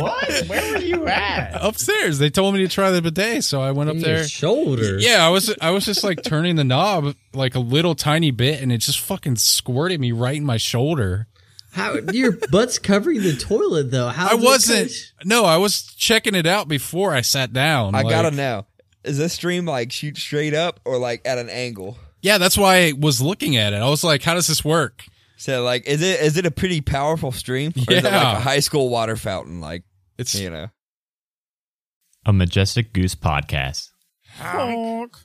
What? Where were you at? Upstairs, they told me to try the bidet, so I went up there. your shoulder. Yeah, I was I was just like turning the knob like a little tiny bit, and it just fucking squirted me right in my shoulder. How your butt's covering the toilet though? How I wasn't. catch- No, I was checking it out before I sat down. I like- gotta know. Is this stream like shoot straight up or like at an angle? Yeah, that's why I was looking at it. I was like, "How does this work?" So like, is it is it a pretty powerful stream? Or is it Yeah. like a high school water fountain? Like It's you know. A Majestic Goose podcast. Honk.